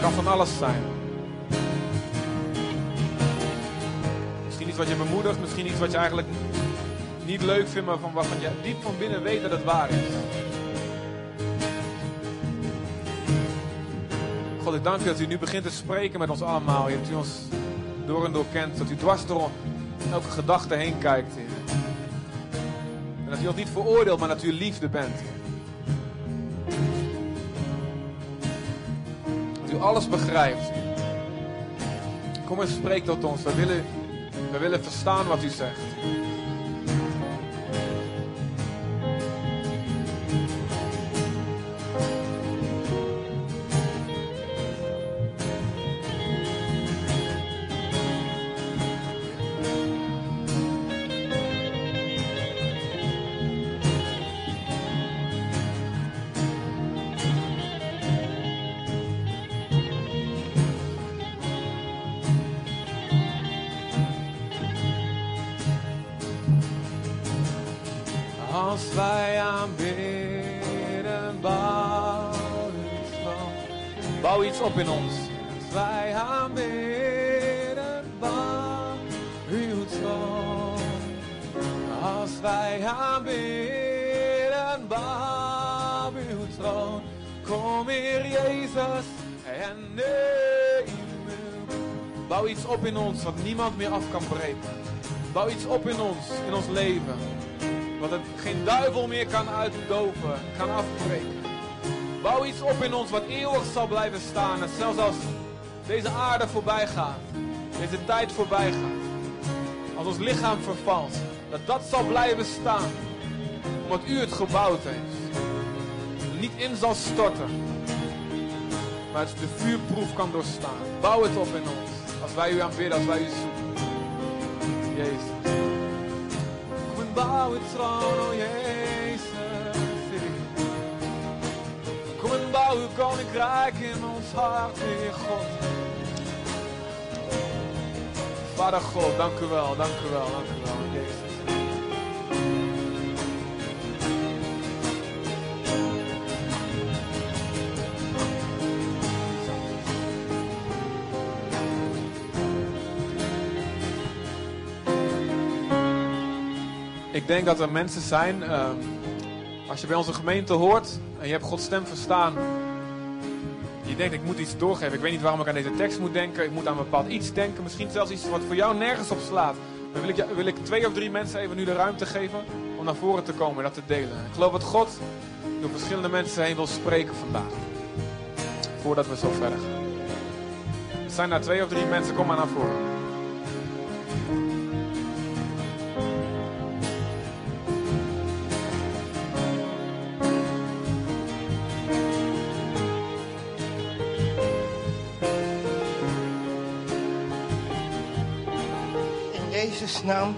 Kan van alles zijn. Misschien iets wat je bemoedigt, misschien iets wat je eigenlijk niet leuk vindt, maar van waarvan je diep van binnen weet dat het waar is. God, ik dank u dat u nu begint te spreken met ons allemaal. Dat u ons door en door kent. Dat u dwars door elke gedachte heen kijkt. En dat u ons niet veroordeelt, maar dat u liefde bent. Alles begrijpt. Kom en spreek tot ons. We willen, we willen verstaan wat u zegt. Iets op in ons. Als wij aanbidden, bouw uw troon. Als wij aanbidden, bouw uw troon. Kom hier, Jezus, en neem uw. Bouw iets op in ons wat niemand meer af kan breken. Bouw iets op in ons, in ons leven. Wat het geen duivel meer kan uitdoven, kan afbreken. Bouw iets op in ons wat eeuwig zal blijven staan. En zelfs als deze aarde voorbij gaat, deze tijd voorbij gaat. Als ons lichaam vervalt, dat dat zal blijven staan. Omdat u het gebouwd heeft. Niet in zal storten. Maar het de vuurproef kan doorstaan. Bouw het op in ons. Als wij u aanbidden, als wij u zoeken. Jezus. Kom en bouw het troon, oh Jezus. Koninkrijk in ons hart, Heer God. Vader God, dank u wel, dank u wel, dank u wel, Jezus. Ik denk dat er mensen zijn, ehm, als je bij onze gemeente hoort en je hebt Gods stem verstaan, denkt ik moet iets doorgeven. Ik weet niet waarom ik aan deze tekst moet denken. Ik moet aan een bepaald iets denken. Misschien zelfs iets wat voor jou nergens op slaat. Dan wil ik, wil ik twee of drie mensen even nu de ruimte geven om naar voren te komen en dat te delen. Ik geloof dat God door verschillende mensen heen wil spreken vandaag. Voordat we zo verder gaan. Er zijn daar twee of drie mensen, kom maar naar voren. Naam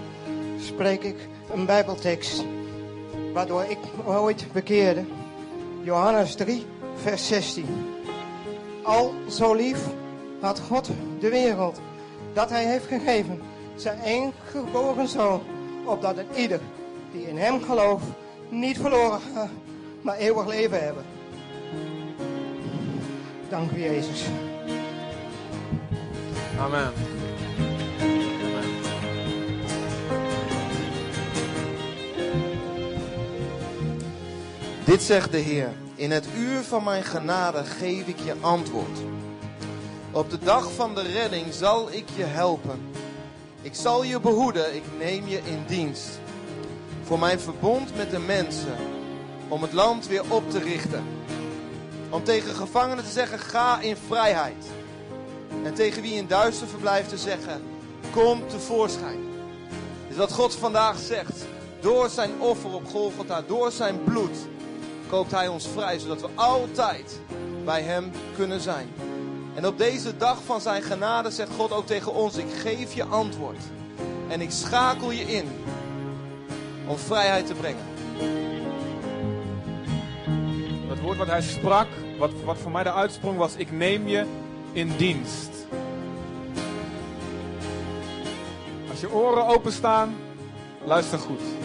spreek ik een Bijbeltekst waardoor ik ooit bekeerde. Johannes 3, vers 16. Al zo lief had God de wereld dat hij heeft gegeven, zijn één geboren zoon, opdat het ieder die in hem gelooft niet verloren gaat, maar eeuwig leven hebben. Dank u Jezus. Amen. Dit zegt de Heer: In het uur van mijn genade geef ik je antwoord. Op de dag van de redding zal ik je helpen. Ik zal je behoeden, ik neem je in dienst. Voor mijn verbond met de mensen, om het land weer op te richten. Om tegen gevangenen te zeggen: ga in vrijheid. En tegen wie in duister verblijft te zeggen: kom tevoorschijn. Is wat God vandaag zegt. Door zijn offer op Golgotha, door zijn bloed, koopt hij ons vrij, zodat we altijd bij hem kunnen zijn. En op deze dag van zijn genade zegt God ook tegen ons: Ik geef je antwoord. En ik schakel je in om vrijheid te brengen. Dat woord wat hij sprak, wat, wat voor mij de uitsprong was, ik neem je in dienst. Als je oren openstaan, luister goed.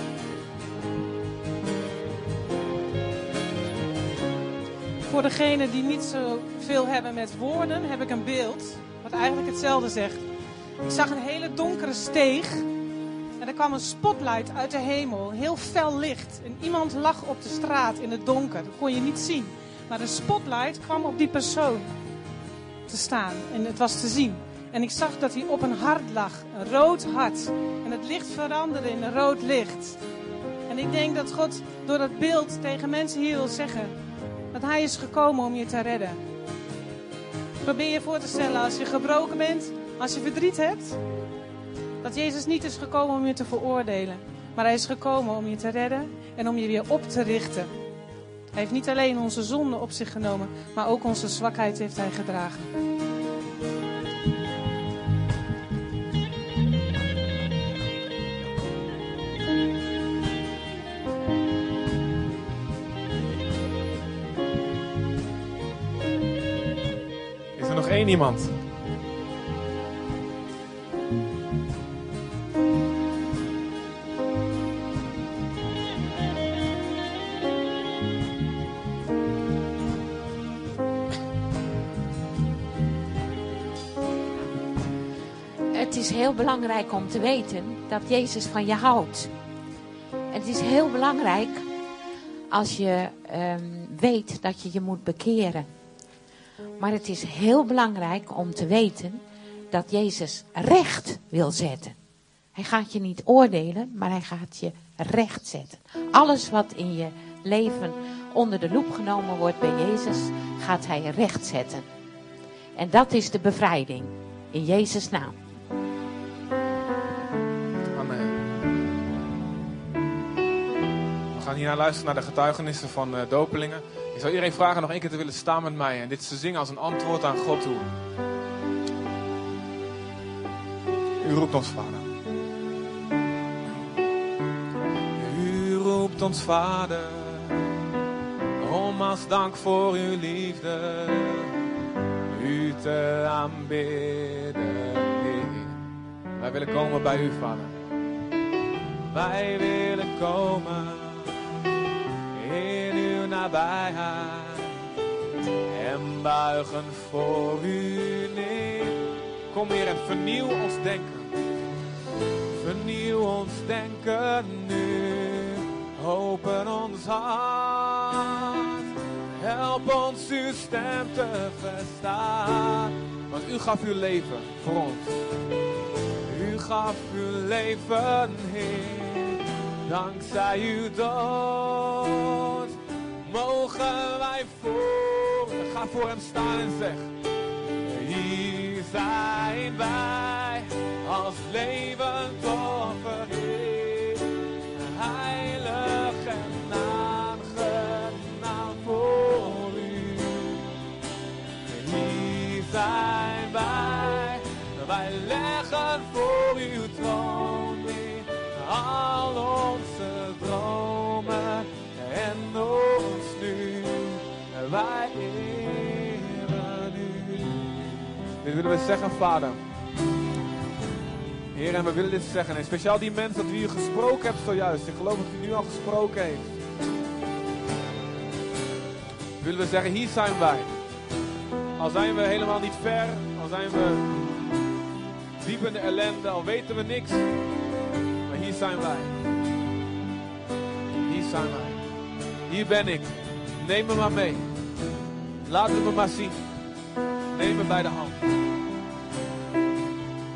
Voor degenen die niet zo veel hebben met woorden, heb ik een beeld. Wat eigenlijk hetzelfde zegt. Ik zag een hele donkere steeg. En er kwam een spotlight uit de hemel. Heel fel licht. En iemand lag op de straat in het donker. Dat kon je niet zien. Maar de spotlight kwam op die persoon te staan. En het was te zien. En ik zag dat hij op een hart lag. Een rood hart. En het licht veranderde in een rood licht. En ik denk dat God door dat beeld tegen mensen hier wil zeggen dat Hij is gekomen om je te redden. Probeer je voor te stellen als je gebroken bent, als je verdriet hebt, dat Jezus niet is gekomen om je te veroordelen, maar Hij is gekomen om je te redden en om je weer op te richten. Hij heeft niet alleen onze zonde op zich genomen, maar ook onze zwakheid heeft Hij gedragen. Is er nog één iemand? Het is heel belangrijk om te weten dat Jezus van je houdt. Het is heel belangrijk als je ehm, weet dat je je moet bekeren. Maar het is heel belangrijk om te weten dat Jezus recht wil zetten. Hij gaat je niet oordelen, maar hij gaat je recht zetten. Alles wat in je leven onder de loep genomen wordt bij Jezus, gaat hij recht zetten. En dat is de bevrijding. In Jezus' naam. Gaan hierna luisteren naar de getuigenissen van eh, dopelingen. Ik zou iedereen vragen nog één keer te willen staan met mij en dit te zingen als een antwoord aan God toe. U roept ons, Vader. U roept ons, Vader, om als dank voor uw liefde u te aanbidden. Wij willen komen bij u, Vader. Wij willen komen nabijheid en buigen voor u neer. Kom hier en vernieuw ons denken. Vernieuw ons denken nu. Open ons hart. Help ons uw stem te verstaan. Want u gaf uw leven voor ons. U gaf uw leven, Heer, dankzij uw dood. Mogen wij voor, ga voor hem staan en zeg, hier zijn wij als levend offer. Heilig en aangenaam voor u. Hier zijn wij, wij leggen voor uw u. Dit willen we zeggen, Vader. Heer, en we willen dit zeggen. En speciaal die mensen dat u hier gesproken hebt zojuist. Ik geloof dat u nu al gesproken heeft. Willen we zeggen, hier zijn wij. Al zijn we helemaal niet ver, al zijn we diep in de ellende, al weten we niks. Maar hier zijn wij. Hier zijn wij. Hier ben ik. Neem me maar mee. Laat het me maar zien. Neem me bij de hand.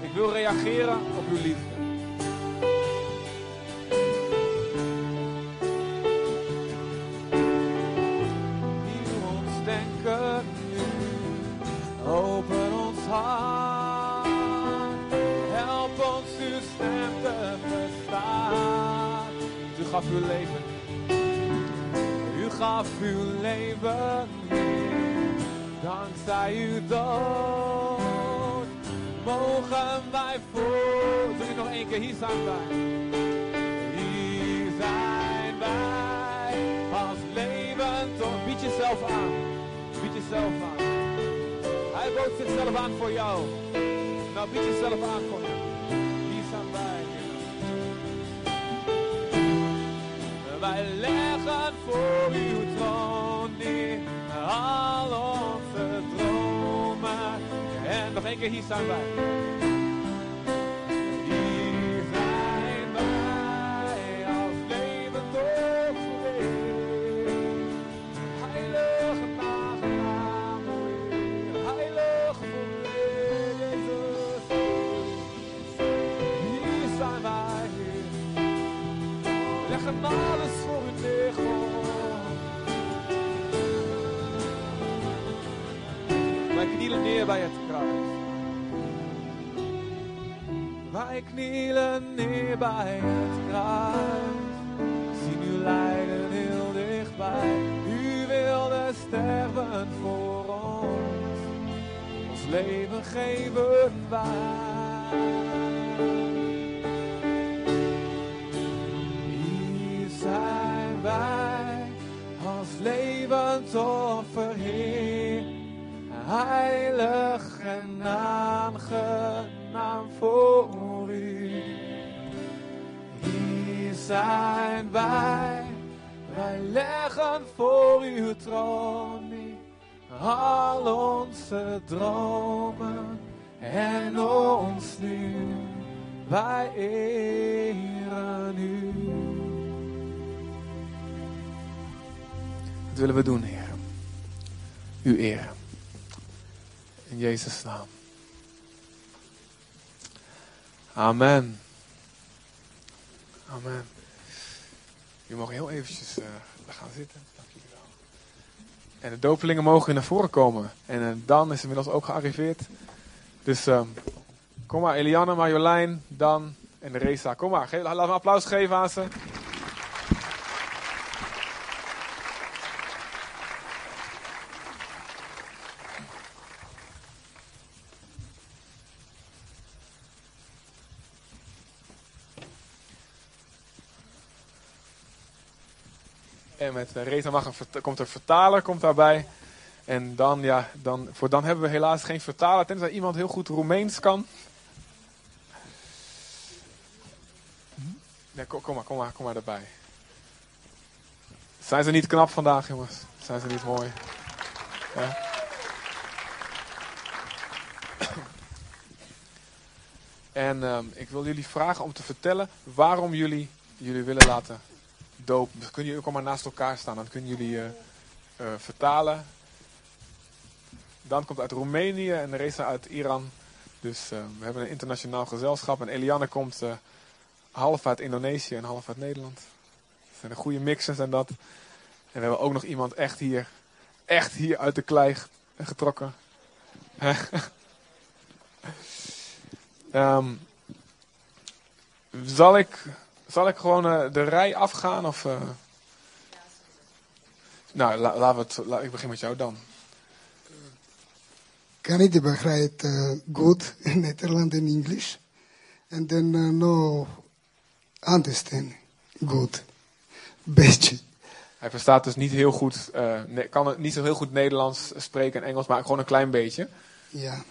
Ik wil reageren op uw liefde. Dankzij uw dood. Mogen wij voor. Doe ik nog één keer. Hier zijn wij. Hier zijn wij. Als levend. Bied jezelf aan. Bied jezelf aan. Hij bood zichzelf aan voor jou. Nou, bied jezelf aan voor nog één keer, hier knielen neer bij het kruis. Zien uw lijden heel dichtbij. U wilde sterven voor ons. Ons leven geven wij. Zijn wij als levend offer, Heer. Heilig en aangenaam voor zijn wij, wij leggen voor uw troon al onze dromen en ons nu. Wij eren u. Wat willen we doen, Heer? U eren. In Jezus' naam. Amen. Amen. Je mag heel eventjes eh, gaan zitten. Dank jullie wel. En de dopelingen mogen naar voren komen. En eh, Dan is inmiddels ook gearriveerd. Dus ehm, kom maar, Eliane, Marjolein, Dan en Reza. Kom maar, geef, we een applaus geven aan ze. Met eh, Reza mag een, komt een vertaler komt daarbij. En dan, ja, dan, voor dan hebben we helaas geen vertaler, tenzij iemand heel goed Roemeens kan. Nee, kom, kom maar, kom maar, kom maar erbij. Zijn ze niet knap vandaag, jongens? Zijn ze niet mooi? Ja. En ehm, ik wil jullie vragen om te vertellen waarom jullie jullie willen laten Dus kunnen jullie ook allemaal naast elkaar staan, dan kunnen jullie eh, eh, vertalen. Dan komt uit Roemenië en Reza uit Iran. Dus eh, we hebben een internationaal gezelschap. En Eliane komt half uit Indonesië en half uit Nederland. Dat zijn de goede mixers en dat. En we hebben ook nog iemand echt hier, echt hier uit de klei getrokken. Ehm, zal, ik, zal ik gewoon eh, de rij afgaan? Of, eh? Nou, la- laten we het, la- ik begin met jou dan. Kan ik begrijpen uh, goed in Nederland en English? And then uh, no understand good. Beetje. Hij verstaat dus niet heel goed, eh, ne- kan het niet zo heel goed Nederlands spreken en Engels, maar gewoon een klein beetje. Ja.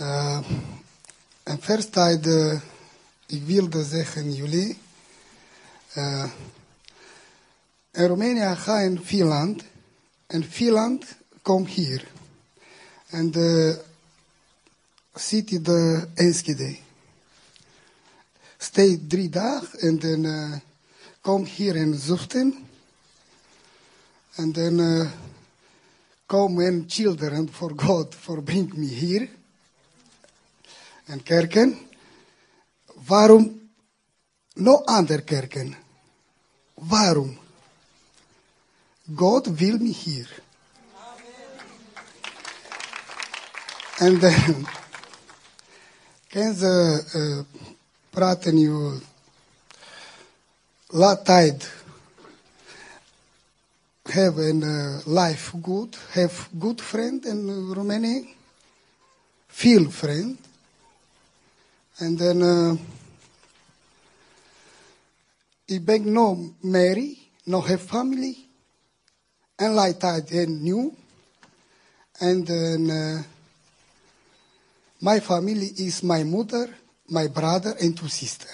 Uh, en first tijd, uh, ik wilde zeggen jullie, in Roemenië ga in Finland en Finland komt hier. En de city de Enschede. Stay drie dagen en dan uh, kom hier in Zuften. En dan uh, children for God for bring me here. En kerken. Waarom no andere kerken? Waarom? God wil me hier. En dan kan ze uh, praten nu laat tijd have a uh, life good, have good friend in Romania, feel friend, and then uh, ik ben no marry, no have family, and like that and new, and then uh, my family is my mother, my brother, and two sister.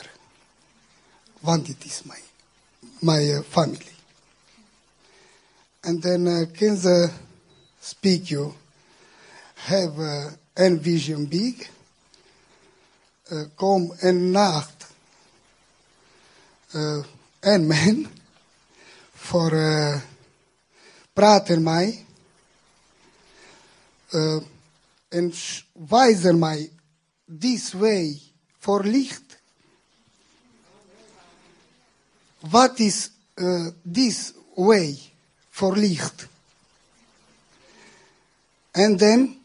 One it is my my uh, family. And then uh, can the speak you have uh, en Vision Big. Uh, kom en nacht. Uh, en men. Voor uh, praten mij. Uh, en wijzen mij this way voor licht. Wat is this way voor licht? En dan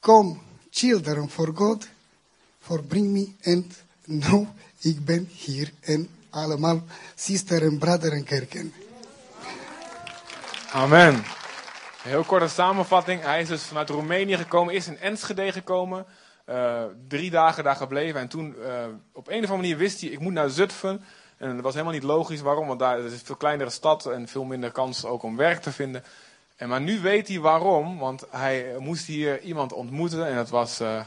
kom children for God, for bring me and nu ik ben hier en allemaal sister en brother en kerken. Amen. Heel korte samenvatting. Hij is dus vanuit Roemenië gekomen, is in Enschede gekomen. Uh, drie dagen daar gebleven. En toen uh, op een of andere manier wist hij, ik moet naar Zutphen. En dat was helemaal niet logisch. Waarom? Want daar is een veel kleinere stad en veel minder kans ook om werk te vinden. En maar nu weet hij waarom. Want hij moest hier iemand ontmoeten. En dat was uh,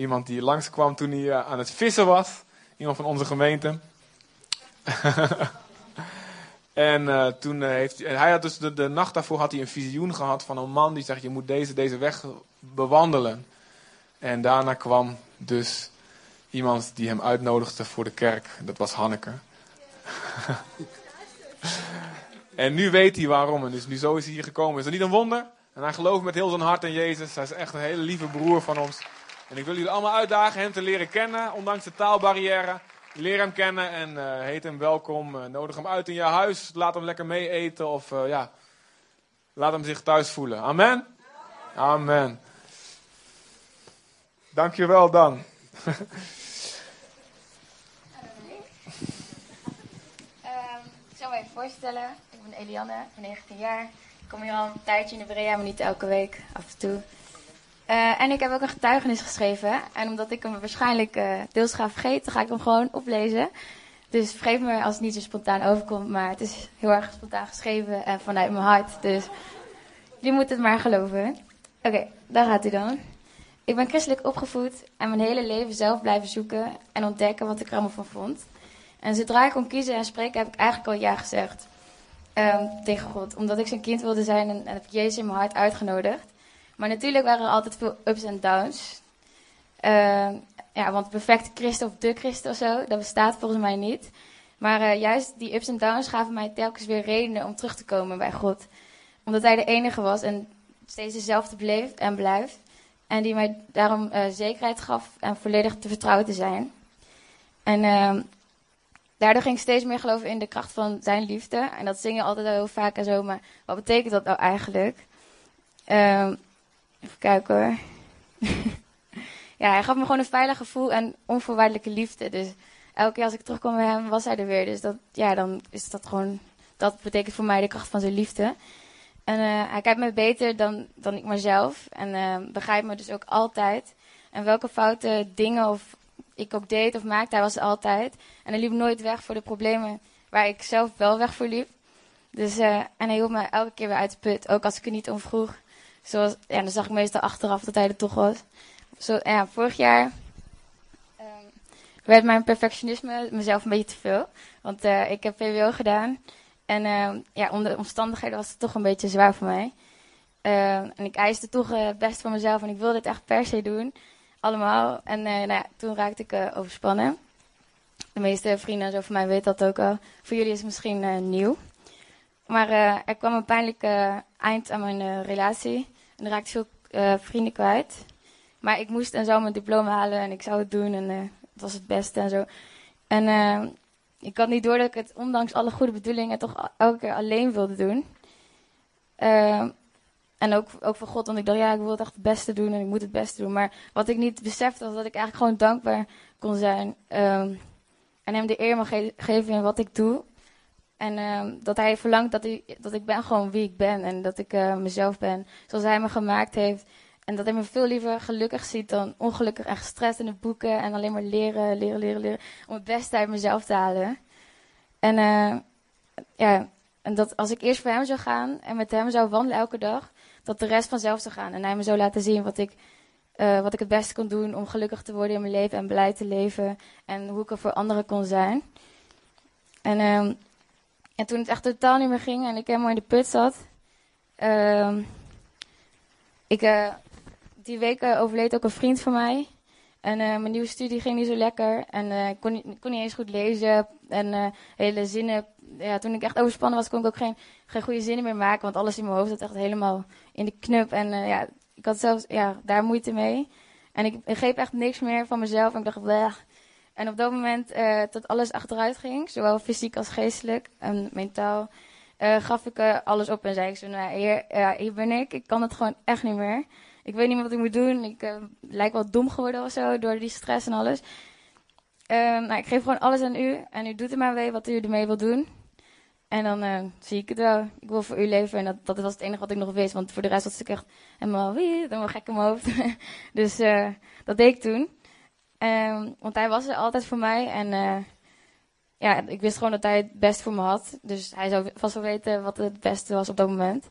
iemand die langskwam toen hij aan het vissen was. Iemand van onze gemeente. En uh, toen uh, heeft en hij had dus de, de, nacht daarvoor had hij een visioen gehad van een man die zegt: Je moet deze, deze weg bewandelen. En daarna kwam dus iemand die hem uitnodigde voor de kerk. Dat was Hanneke. en nu weet hij waarom. En dus nu zo is hij hier gekomen. Is dat niet een wonder? En hij gelooft met heel zijn hart in Jezus. Hij is echt een hele lieve broer van ons. En ik wil jullie allemaal uitdagen hem te leren kennen, ondanks de taalbarrière. Leer hem kennen en uh, heet hem welkom. Uh, nodig hem uit in je huis. Laat hem lekker mee eten. Of uh, ja, laat hem zich thuis voelen. Amen? Amen. Dankjewel dan. uh, ik zal even voorstellen. Ik ben ben 19 jaar. Ik kom hier al een tijdje in de Brea, maar niet elke week. Af en toe. Uh, en ik heb ook een getuigenis geschreven. En omdat ik hem waarschijnlijk uh, deels ga vergeten, ga ik hem gewoon oplezen. Dus vergeef me als het niet zo spontaan overkomt, maar het is heel erg spontaan geschreven en vanuit mijn hart. Dus je moet het maar geloven. Oké, daar gaat hij dan. Ik ben christelijk opgevoed en mijn hele leven zelf blijven zoeken en ontdekken wat ik er allemaal van vond. En zodra ik kon kiezen en spreken, heb ik eigenlijk al ja gezegd um, tegen God. Omdat ik zijn kind wilde zijn en, en heb ik Jezus in mijn hart uitgenodigd. Maar natuurlijk waren er altijd veel ups en downs. Uh, ja, want perfecte christen of de christen of zo, dat bestaat volgens mij niet. Maar uh, juist die ups en downs gaven mij telkens weer redenen om terug te komen bij God. Omdat hij de enige was en steeds dezelfde bleef en blijft. En die mij daarom uh, zekerheid gaf en volledig te vertrouwen te zijn. En uh, daardoor ging ik steeds meer geloven in de kracht van zijn liefde. En dat zingen altijd al heel vaak en zo, maar wat betekent dat nou eigenlijk? Uh, Even kijken hoor. ja, hij gaf me gewoon een veilig gevoel en onvoorwaardelijke liefde. Dus elke keer als ik terugkwam bij hem, was hij er weer. Dus dat, ja, dan is dat gewoon, dat betekent voor mij de kracht van zijn liefde. En uh, hij kijkt me beter dan, dan ik mezelf. En uh, begrijpt me dus ook altijd. En welke foute dingen of ik ook deed of maakte, hij was er altijd. En hij liep nooit weg voor de problemen waar ik zelf wel weg voor liep. Dus, uh, en hij hielp me elke keer weer uit de put, ook als ik er niet om vroeg. Zoals, ja, dan zag ik meestal achteraf dat hij er toch was. Zo, ja, vorig jaar um, werd mijn perfectionisme mezelf een beetje te veel. Want uh, ik heb VWO gedaan. En uh, ja, onder de omstandigheden was het toch een beetje zwaar voor mij. Uh, en ik eiste toch het beste van mezelf en ik wilde het echt per se doen. Allemaal. En nou ja, toen raakte ik overspannen. De meeste vrienden en zo van mij weten dat ook al. Voor jullie is het misschien nieuw. Maar uh, er kwam een pijnlijk eind aan mijn uh, relatie. En er raakte veel vrienden kwijt. Maar ik moest en zou mijn diploma halen en ik zou het doen. En het was het beste en zo. En ik had niet door dat ik het, ondanks alle goede bedoelingen, toch elke keer alleen wilde doen. en ook, voor God, want ik dacht, ja, ik wil het echt het beste doen en ik moet het beste doen. Maar wat ik niet besefte, was dat ik eigenlijk gewoon dankbaar kon zijn. Um, en hem de eer mag ge geven in wat ik doe. En uh, dat hij verlangt dat, hij, dat ik ben gewoon wie ik ben. En dat ik uh, mezelf ben zoals hij me gemaakt heeft. En dat hij me veel liever gelukkig ziet dan ongelukkig en gestrest in de boeken. En alleen maar leren, leren, leren, leren. Om het beste uit mezelf te halen. En uh, ja, en dat als ik eerst voor hem zou gaan en met hem zou wandelen elke dag. Dat de rest vanzelf zou gaan. En hij me zou laten zien wat ik, uh, wat ik het beste kon doen om gelukkig te worden in mijn leven en blij te leven. En hoe ik er voor anderen kon zijn. En... En toen het echt totaal niet meer ging en ik helemaal in de put zat. Uh, ik, uh, die week eh, overleed ook een vriend van mij. En eh, mijn nieuwe studie ging niet zo lekker. En eh, ik kon, niet- ik kon niet eens goed lezen. En eh, hele zinnen. Ja, toen ik echt overspannen was, kon ik ook geen, geen goede zinnen meer maken. Want alles in mijn hoofd zat echt helemaal in de knup. En eh, ja, ik had zelfs ja, daar moeite mee. En ik begreep echt niks meer van mezelf. En ik dacht, bleh. En op dat moment eh, dat alles achteruit ging, zowel fysiek als geestelijk en mentaal, eh, gaf ik eh, alles op en zei ik zo, nou, hier, hier ben ik. Ik kan het gewoon echt niet meer. Ik weet niet meer wat ik moet doen. Ik lijk wel dom geworden of zo door die stress en alles. Eh, nou, ik geef gewoon alles aan u en u doet er maar mee wat u ermee wil doen. En dan zie ik het wel. Ik wil voor u leven en dat, dat was het enige wat ik nog wist. Want voor de rest was ik echt helemaal, wie, helemaal gek in mijn hoofd. dus dat deed ik toen. Ehm, want hij was er altijd voor mij en eh, ja, ik wist gewoon dat hij het best voor me had. Dus hij zou vast wel weten wat het beste was op dat moment.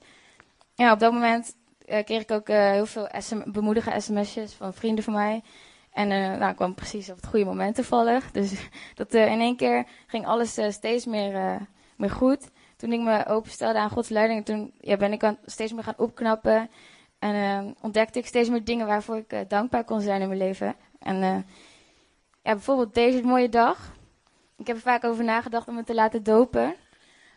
Ja, op dat moment eh, kreeg ik ook eh, heel veel SM bemoedige sms'jes van vrienden van mij. En nou, ik kwam precies op het goede moment toevallig. Dus dat, in één keer ging alles steeds meer, meer goed. Toen ik me openstelde aan Gods leiding, toen ja, ben ik aan, steeds meer gaan opknappen. En ontdekte ik steeds meer dingen waarvoor ik dankbaar kon zijn in mijn leven. En eh, ja, bijvoorbeeld deze mooie dag. Ik heb er vaak over nagedacht om me te laten dopen.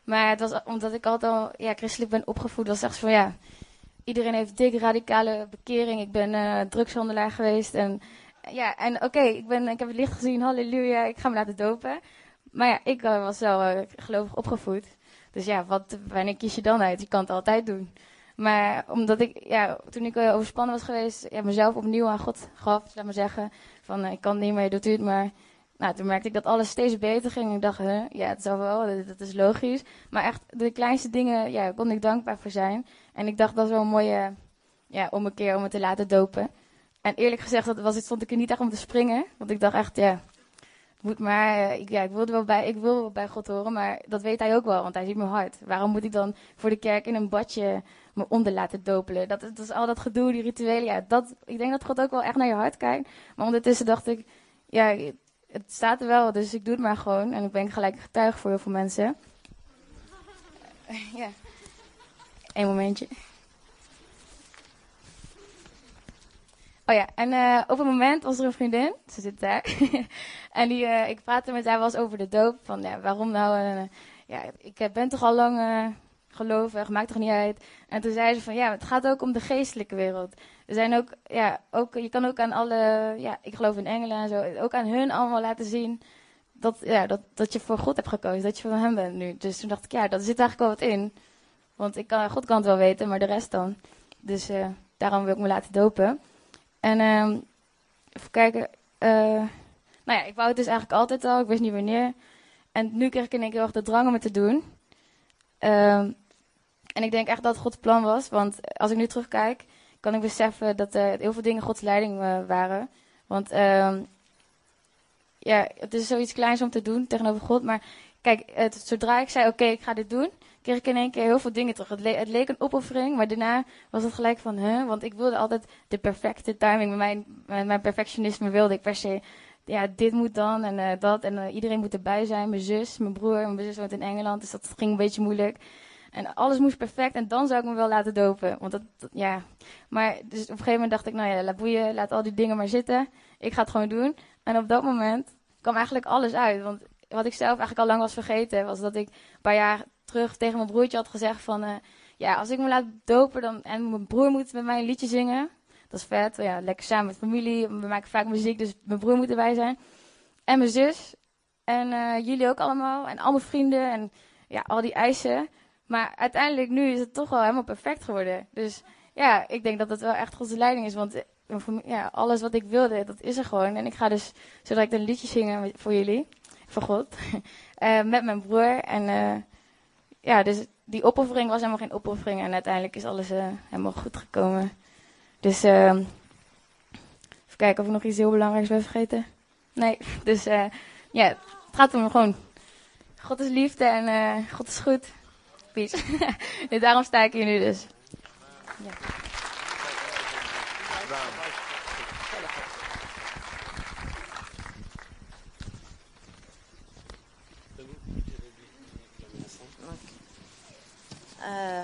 Maar het was omdat ik altijd al ja, christelijk ben opgevoed. was echt van ja, iedereen heeft dik radicale bekering. Ik ben eh drugshandelaar geweest. En ja, en oké, ik ben ik heb het licht gezien, halleluja, ik ga me laten dopen. Maar ja, ik eh, was wel eh, gelovig opgevoed. Dus ja, wat, wanneer kies je dan uit? Je kan het altijd doen. Maar omdat ik, ja, toen ik eh, overspannen was geweest, ja, mezelf opnieuw aan God gaf, laat maar zeggen. Van, eh, ik kan niet meer, doet u het maar. Nou, toen merkte ik dat alles steeds beter ging. Ik dacht, huh, ja, het zal wel, dat, is logisch. Maar echt, de kleinste dingen, ja, kon ik dankbaar voor zijn. En ik dacht, dat is wel een mooie, ja, om een keer om me te laten dopen. En eerlijk gezegd, dat was, stond ik er niet echt om te springen. Want ik dacht echt, ja, moet maar, eh, ik, ja, ik wilde wel bij, ik wil wel bij God horen, maar dat weet hij ook wel, want hij ziet mijn hart. Waarom moet ik dan voor de kerk in een badje me onder laten dopelen? Dat, dat is al dat gedoe, die rituelen, ja, dat, ik denk dat God ook wel echt naar je hart kijkt. Maar ondertussen dacht ik, ja, het staat er wel, dus ik doe het maar gewoon. En ik ben gelijk getuige voor heel veel mensen. Ja. Eén momentje. Oh ja, en eh, op een moment was er een vriendin, ze zit daar. en die, eh, ik praatte met haar wel eens over de doop. Van ja, waarom nou? eh, ja, ik ben toch al lang gelovig, maakt toch niet uit. En toen zei ze van ja, het gaat ook om de geestelijke wereld. Er zijn ook, ja, ook, je kan ook aan alle, ja, ik geloof in engelen en zo, ook aan hun allemaal laten zien dat, ja, dat, dat je voor God hebt gekozen, dat je van hem bent nu. Dus toen dacht ik, ja, dat zit eigenlijk wel wat in. Want ik kan, God kan het wel weten, maar de rest dan. Dus eh, daarom wil ik me laten dopen. En ehm, even kijken. eh, nou ja, ik wou het dus eigenlijk altijd al. Ik wist niet wanneer. En nu kreeg ik in één keer heel erg de drang om het te doen. Ehm, en ik denk echt dat het Gods plan was. Want als ik nu terugkijk, kan ik beseffen dat er heel veel dingen Gods leiding eh, waren. Want ehm, ja, het is zoiets kleins om te doen tegenover God. Maar kijk, het, zodra ik zei, oké, ik ga dit doen, kreeg ik in één keer heel veel dingen terug. Het, le- het leek een opoffering, maar daarna was het gelijk van, hè? Want ik wilde altijd de perfecte timing. Mijn, met mijn perfectionisme wilde ik per se, ja, dit moet dan en eh, dat. En eh, iedereen moet erbij zijn. Mijn zus, mijn broer, mijn zus woont in Engeland, dus dat ging een beetje moeilijk. En alles moest perfect en dan zou ik me wel laten dopen. Want dat, ja. Maar dus op een gegeven moment dacht ik, nou ja, laat boeien, laat al die dingen maar zitten. Ik ga het gewoon doen. En op dat moment kwam eigenlijk alles uit. Want wat ik zelf eigenlijk al lang was vergeten, was dat ik een paar jaar terug tegen mijn broertje had gezegd van... eh, ja, als ik me laat dopen dan, en mijn broer moet met mij een liedje zingen... Dat is vet, ja, lekker samen met familie. We maken vaak muziek, dus mijn broer moet erbij zijn. En mijn zus. En eh, jullie ook allemaal. En al mijn vrienden. En ja, al die eisen. Maar uiteindelijk nu is het toch wel helemaal perfect geworden. Dus ja, ik denk dat het wel echt Gods leiding is. Want eh, ja, alles wat ik wilde, dat is er gewoon. En ik ga dus, zodat ik een liedje zingen met- voor jullie. Voor God. Eh, met mijn broer. En eh, ja, dus die opoffering was helemaal geen opoffering. En uiteindelijk is alles eh, helemaal goed gekomen. Dus eh, even kijken of ik nog iets heel belangrijks ben vergeten. Nee, dus eh, ja, het gaat om gewoon. God is liefde en eh, God is goed. Peace. Dus daarom sta ik hier nu dus. Ja. Eh,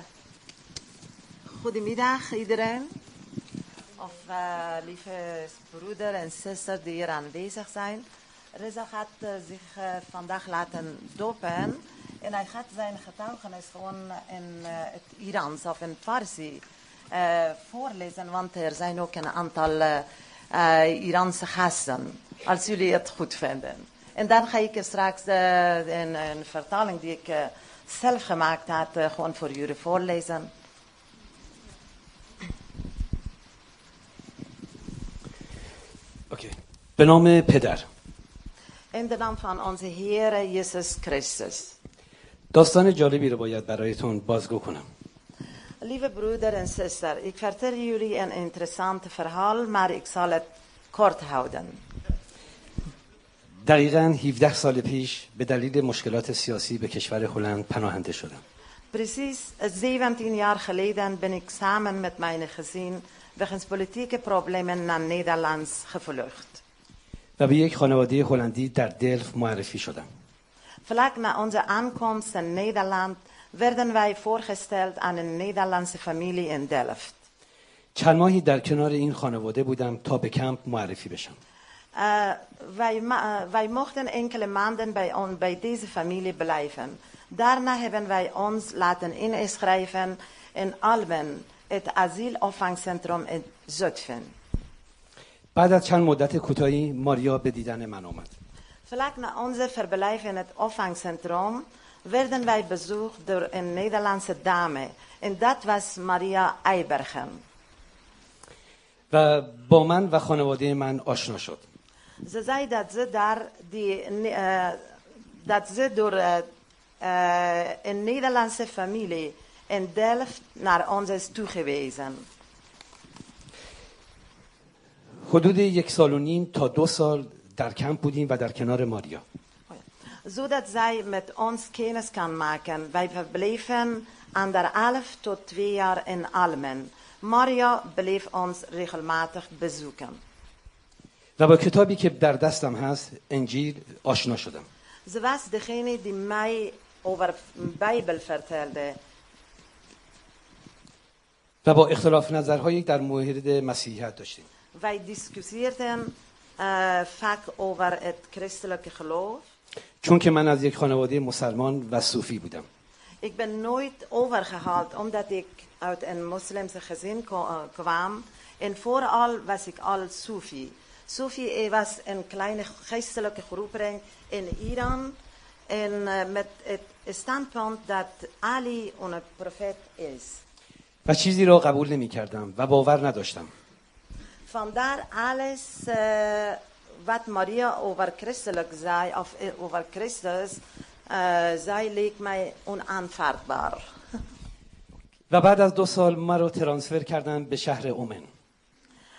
goedemiddag iedereen. of eh, lieve broeder en zuster die hier aanwezig zijn. Reza gaat eh, zich vandaag laten dopen. En hij gaat zijn getuigenis gewoon in eh, het Irans of in Farsi eh, voorlezen. Want er zijn ook een aantal eh, eh, Iraanse gasten. Als jullie het goed vinden. En dan ga ik straks eh, een, een vertaling die ik eh, zelf gemaakt had, eh, gewoon voor jullie voorlezen. اوکی به نام پدر In de naam van onze Heer Jezus Christus. داستان جالبی رو باید برایتون بازگو کنم Lieve broeder en zuster, ik vertel jullie een interessant verhaal, maar ik zal het kort houden. دقیقا 17 سال پیش به دلیل مشکلات سیاسی به کشور هلند پناهنده شدم Precies 17 jaar geleden ben ik samen met mijn gezin wegens politieke problemen naar Nederland gevlucht. و به یک خانواده هلندی در دلف معرفی شدم Vlak na onze aankomst in Nederland werden wij voorgesteld aan een Nederlandse familie in Delft. چند ماهی در کنار این خانواده بودم تا به کمپ معرفی بشم Uh, wij, ma- uh, wij mochten enkele maanden bij, on, bij deze familie blijven. Daarna hebben wij ons laten inschrijven in Alben, het asielopvangcentrum in Zutphen. بعد از چند مدت کوتاهی ماریا به دیدن من آمد Vlak na onze verblijf in het opvangcentrum werden wij bezocht door een Nederlandse dame. En dat was Maria Eibergen. و با من و خانواده من آشنا شد Ze zei dat ze, daar die, eh, dat ze door eh, eh, een Nederlandse familie in Delft naar ons is toegewezen. حدود یک سال و نیم تا دو سال در کمپ بودیم و در کنار ماریا Zodat zij met ons kennis kan maken. Wij verbleven anderhalf tot twee jaar in Almen. Maria bleef ons regelmatig bezoeken. و با کتابی که در دستم هست انجیل آشنا شدم Ze was degene die mij over Bijbel vertelde. و با اختلاف نظرهایی در مورد مسیحیت داشتیم Wij discussieerden eh, vaak over het christelijke geloof. چون که من از یک خانواده مسلمان و صوفی بودم Ik ben nooit overgehaald omdat ik uit een moslimse gezin eh, kwam. En vooral was ik al Sufi. Sufi eh, was een kleine geestelijke groepering in Iran. En eh, met het standpunt dat Ali een profeet is. و چیزی را قبول نمی کردم و باور نداشتم Vandaar alles eh, wat Maria over christelijk zei, of eh, over Christus, eh, zij leek mij onaanvaardbaar. و بعد از دو سال مرا ترانسفر کردن به شهر اومن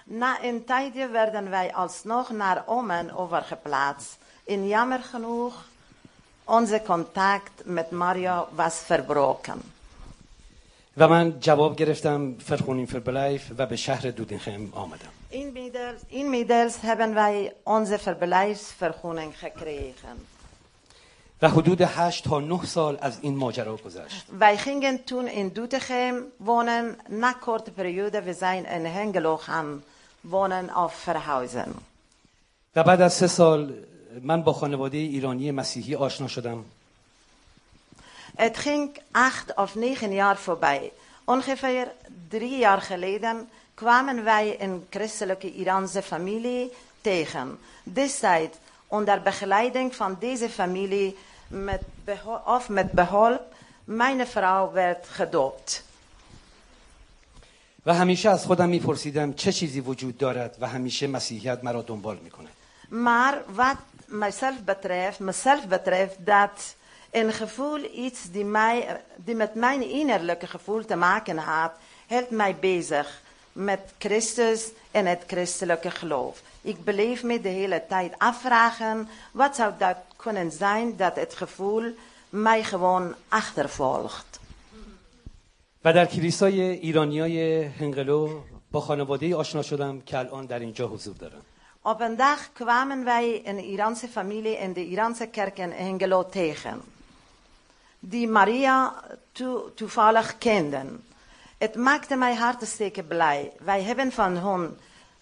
Na een tijdje werden wij alsnog naar Omen overgeplaatst. En jammer genoeg, onze contact met Maria was verbroken. و من جواب گرفتم فرخونین فربلیف و به شهر دودینخم آمدم Inmiddels, inmiddels hebben wij onze verblijfsvergunning gekregen. و حدود هشت تا نه سال از این ماجرا گذشت Wij gingen toen in Doetinchem wonen. Na korte periode we zijn in Hengelo gaan wonen of verhuizen. و بعد از سه سال من با خانواده ایرانی مسیحی آشنا شدم Het ging acht of negen jaar voorbij. Ongeveer drie jaar geleden kwamen wij een christelijke Iraanse familie tegen. Destijds onder begeleiding van deze familie met beho- of met behulp, mijn vrouw werd gedoopt. و همیشه از خودم میپرسیدم چه چیزی وجود دارد و همیشه مسیحیت مرا دنبال میکنه Maar wat mijzelf betreft, mezelf betreft, dat een gevoel iets die, mij, die met mijn innerlijke gevoel te maken had, hield mij bezig met Christus en het christelijke geloof. Ik bleef me de hele tijd afvragen, wat zou dat kunnen zijn dat het gevoel mij gewoon achtervolgt. و در کلیسای ایرانیای هنگلو با خانواده آشنا شدم که الان در اینجا حضور دارن Op een dag kwamen wij een Iraanse familie in de Iraanse kerk in Hengelo tegen. Die Maria toe- toevallig kenden. Het maakte mij hartstikke blij. Wij hebben van hun,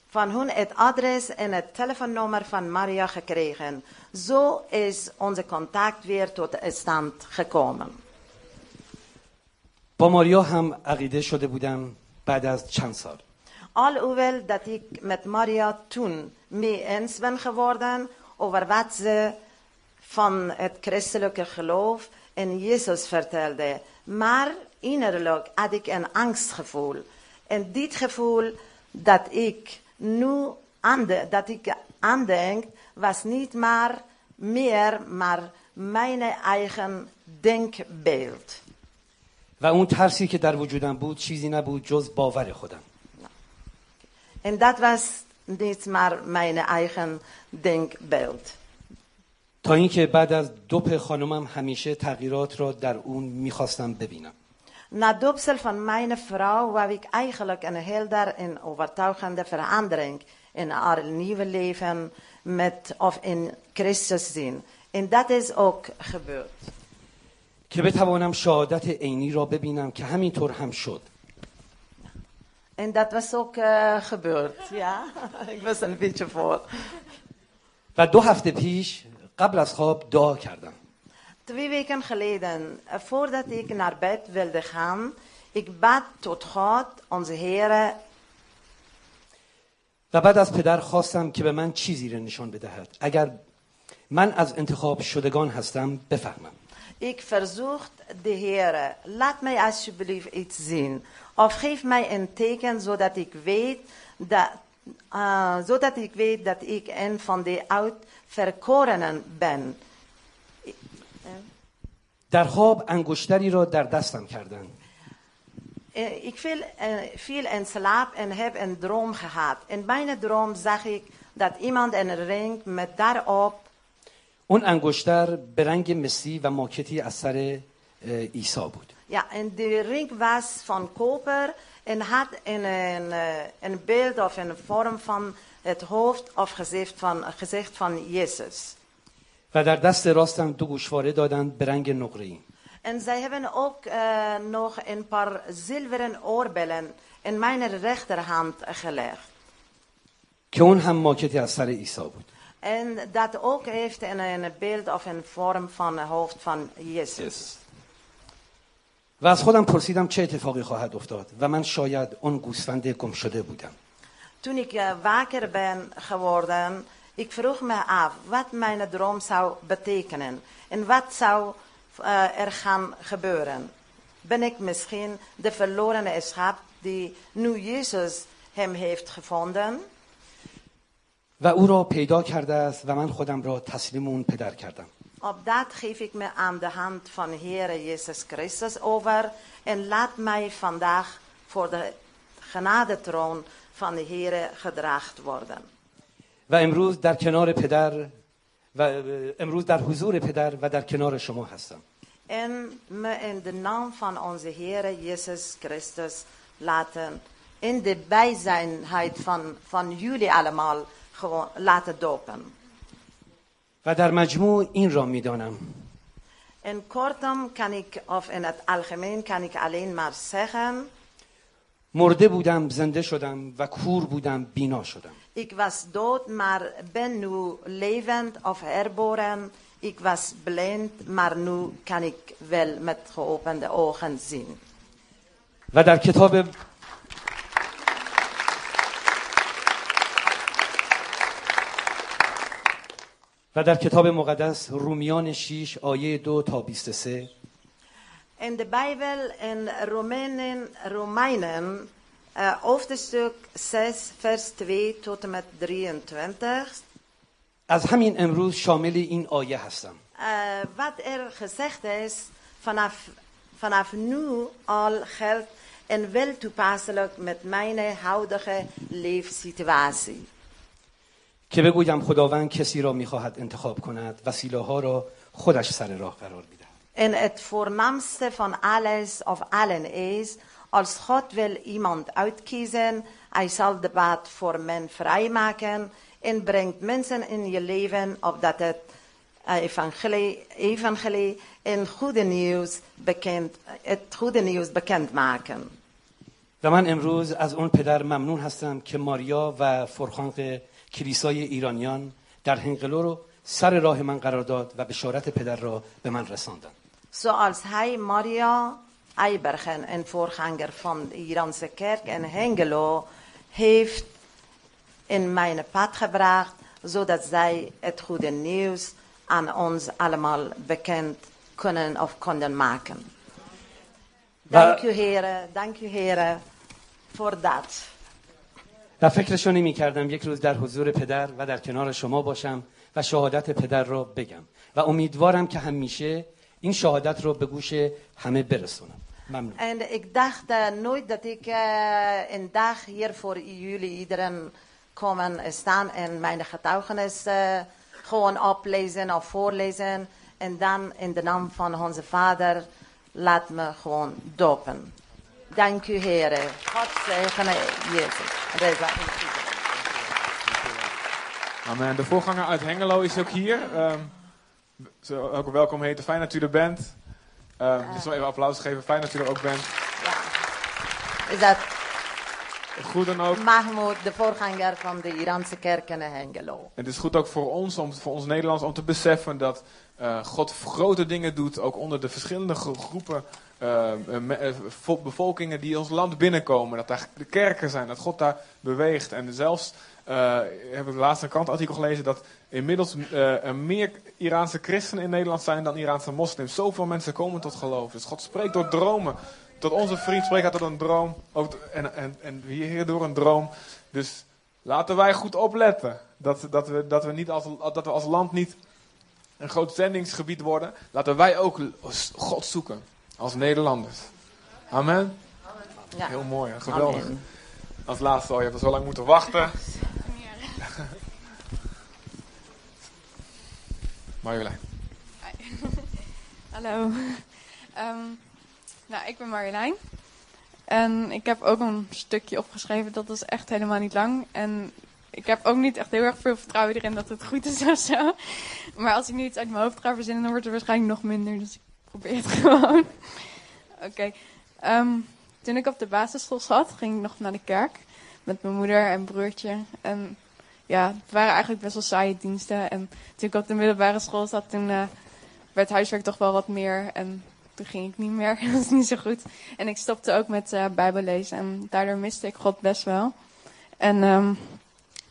van hun het adres en het telefoonnummer van Maria gekregen. Zo is onze contact weer tot stand gekomen. با ماریا هم عقیده شده بودم بعد از چند سال Alhoewel dat ik met Maria toen mee eens ben geworden over wat ze van het christelijke geloof in Jezus vertelde. Maar innerlijk had ik een angstgevoel. En dit gevoel dat ik nu ande, dat ik aandenk, was niet maar meer, maar mijn eigen denkbeeld. و اون ترسی که در وجودم بود چیزی نبود جز باور خودم En dat was niet maar mijn eigen denkbeeld. تا اینکه بعد از دوپ خانمم همیشه تغییرات را در اون می‌خواستم ببینم Na doopsel van mijn vrouw wou ik eigenlijk een helder en overtuigende verandering in haar nieuwe leven met of in Christus zien. En dat is ook gebeurd. که بتوانم شهادت عینی را ببینم که همینطور هم شد En dat was ook eh, gebeurd. Ja, ik was een beetje voor. و دو هفته پیش قبل از خواب دعا کردم Twee weken geleden, eh, voordat ik naar bed wilde gaan, ik bad tot God, onze Heer, و بعد از پدر خواستم که به من چیزی را نشان بدهد اگر من از انتخاب شدگان هستم بفهمم ik verzocht de Heer, laat mij alsjeblieft iets zien. Of geef mij een teken, zodat ik weet dat, eh, zodat ik, weet dat ik een van de uitverkorenen ben. در خواب انگشتری را در دستم کردند Eh, Ik viel, eh, viel in slaap en heb een droom gehad. In mijn droom zag ik dat iemand een ring met daarop اون انگشتر به رنگ مسی و ماکتی از سر عیسی بود Ja, en de ring was van koper en had een, een, eh, een beeld of een vorm van het hoofd of gezicht van, gezicht van Jezus. و در دست راستم دو گوشواره دادند به رنگ نقره‌ای En zij hebben ook eh, nog een paar zilveren oorbellen in mijn rechterhand gelegd. که اون هم ماکتی از سر عیسی بود En dat ook heeft een, een beeld of een vorm van het hoofd van Jezus. و از خودم پرسیدم چه اتفاقی خواهد افتاد و من شاید اون گوسفند گم شده بودم Toen ik eh, wakker ben geworden, ik vroeg me af wat mijn droom zou betekenen en wat zou eh, er gaan gebeuren. Ben ik misschien de verlorene schap die nu Jezus hem heeft gevonden? و او را پیدا کرده است و من خودم را tسلیم اون پدر کردم Op dat geef ik me aan de hand van Heer Jezus Christus over en laat mij vandaag voor de genadetroon van de Heer gedraagd worden. و امروز در کنار پدر و امروز در حضور پدر و در کنار شما هستم En me in de naam van onze Heer Jezus Christus laten, in de bijzijnheid van, van jullie allemaal, gewoon laten dopen. و در مجموع این را میدانم En kortom kan ik, of in het algemeen kan ik alleen maar zeggen, مرده بودم زنده شدم و کور بودم بینا شدم ik was dood, maar ben nu levend of herboren. Ik was blind, maar nu kan ik wel met geopende ogen zien. و در کتاب و در کتاب مقدس رومیان 6 آیه 2 تا 23 In de Bijbel in Romeinen, Romeinen eh, hoofdstuk 6, vers 2 tot en met 23. از همین امروز شامل این آیه هستم Eh, wat er gezegd is, vanaf, vanaf nu al geldt en wel toepasselijk met mijn huidige leefsituatie. که بگویم خداوند کسی را می‌خواهد انتخاب کند وسیله ها را خودش سر راه قرار En het voornaamste van alles of allen is, als God wil iemand uitkiezen, hij zal de pad voor men vrijmaken en brengt mensen in je leven opdat het evangelie, evangelie en goede nieuws bekend, het goede nieuws bekend maken. و من امروز از اون پدر ممنون هستم که ماریا و فرخانق کلیسای ایرانیان در هنگلو رو سر راه من قرار داد و بشارت پدر را به من رساندن Zoals hij Maria Eibergen, een voorganger van de Iraanse kerk in Hengelo, heeft in mijn pad gebracht, zodat zij het goede nieuws aan ons allemaal bekend kunnen of konden maken. Dank u heren, dank u heren voor dat. و فکرشو نمی کردم یک روز در حضور پدر و در کنار شما باشم و شهادت پدر را بگم و امیدوارم که همیشه این شهادت رو به گوش همه برسونم ممنون En ik dacht eh, nooit dat ik eh, een dag hier voor jullie iedereen komen staan en mijn getuigenis eh, gewoon oplezen of voorlezen. En dan in de naam van onze Vader laat me gewoon dopen. Dank u heren. God zegene Jezus. Reza in Jezus. Amen. De voorganger uit Hengelo is ook hier. Ehm zo ook welkom heten. Fijn dat u er bent. Ehm dus nog even applaus geven. Fijn dat u er ook bent. Is dat Goed dan ook. Mahmoud, de voorganger van de Iraanse kerk in Hengelo. Het is goed ook voor ons, om, voor ons Nederlands, om te beseffen dat eh, God grote dingen doet, ook onder de verschillende gro- groepen eh, eh, bevolkingen die ons land binnenkomen. Dat daar de kerken zijn, dat God daar beweegt. En zelfs eh heb ik laatst een krantartikel gelezen dat inmiddels er meer Iraanse christenen in Nederland zijn dan Iraanse moslims. Zoveel mensen komen tot geloof. Dus God spreekt door dromen. Tot onze vriend spreekt hij tot een droom. Ook, t- en, en, en hier door een droom. Dus laten wij goed opletten. Dat, dat, we, dat, we niet als, dat we als land niet een groot zendingsgebied worden. Laten wij ook God zoeken. Als Nederlanders. Amen. Ja. Heel mooi, hè? geweldig. Amen. Als laatste al, je hebt er zo lang moeten wachten. Marjolein. Hallo. Ehm, nou, ik ben Marjolein. En ik heb ook een stukje opgeschreven. Dat is echt helemaal niet lang. En ik heb ook niet echt heel erg veel vertrouwen erin dat het goed is of zo. Maar als ik nu iets uit mijn hoofd ga verzinnen, dan wordt het waarschijnlijk nog minder. Dus ik probeer het gewoon. Oké. Ehm, toen ik op de basisschool zat, ging ik nog naar de kerk. Met mijn moeder en broertje. En ja, het waren eigenlijk best wel saaie diensten. En toen ik op de middelbare school zat, toen eh, werd huiswerk toch wel wat meer. En toen ging ik niet meer. Dat was niet zo goed. En ik stopte ook met eh bijbellezen. En daardoor miste ik God best wel. En ehm,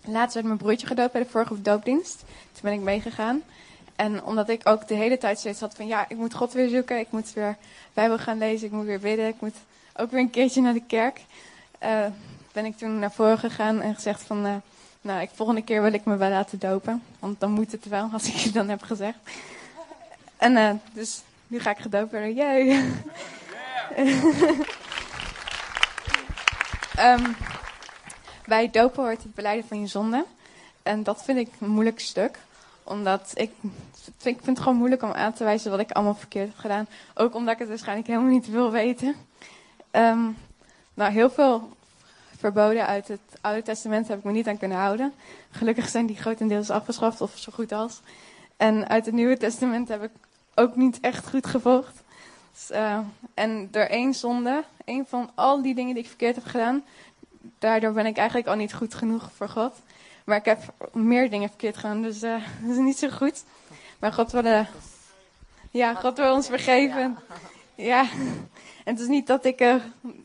laatst werd mijn broertje gedoopt bij de vorige doopdienst. Toen ben ik meegegaan. En omdat ik ook de hele tijd steeds had van... Ja, ik moet God weer zoeken. Ik moet weer bijbel gaan lezen. Ik moet weer bidden. Ik moet ook weer een keertje naar de kerk. eh, ben ik toen naar voren gegaan en gezegd van... nou, ik, volgende keer wil ik me wel laten dopen. Want dan moet het wel, als ik je dan heb gezegd. En eh, dus nu ga ik gedoopt worden. Ehm, bij dopen hoort het beleiden van je zonde. En dat vind ik een moeilijk stuk. Omdat ik, ik vind het gewoon moeilijk om aan te wijzen wat ik allemaal verkeerd heb gedaan. Ook omdat ik het waarschijnlijk helemaal niet wil weten. Ehm, nou, heel veel verboden uit het Oude Testament heb ik me niet aan kunnen houden. Gelukkig zijn die grotendeels afgeschaft, of zo goed als. En uit het Nieuwe Testament heb ik ook niet echt goed gevolgd. Dus, eh, en door één zonde, één van al die dingen die ik verkeerd heb gedaan, daardoor ben ik eigenlijk al niet goed genoeg voor God. Maar ik heb meer dingen verkeerd gedaan, dus eh, dat is niet zo goed. Maar God wil, eh, ja, God wil ons vergeven. Ja, en het is niet dat ik, eh,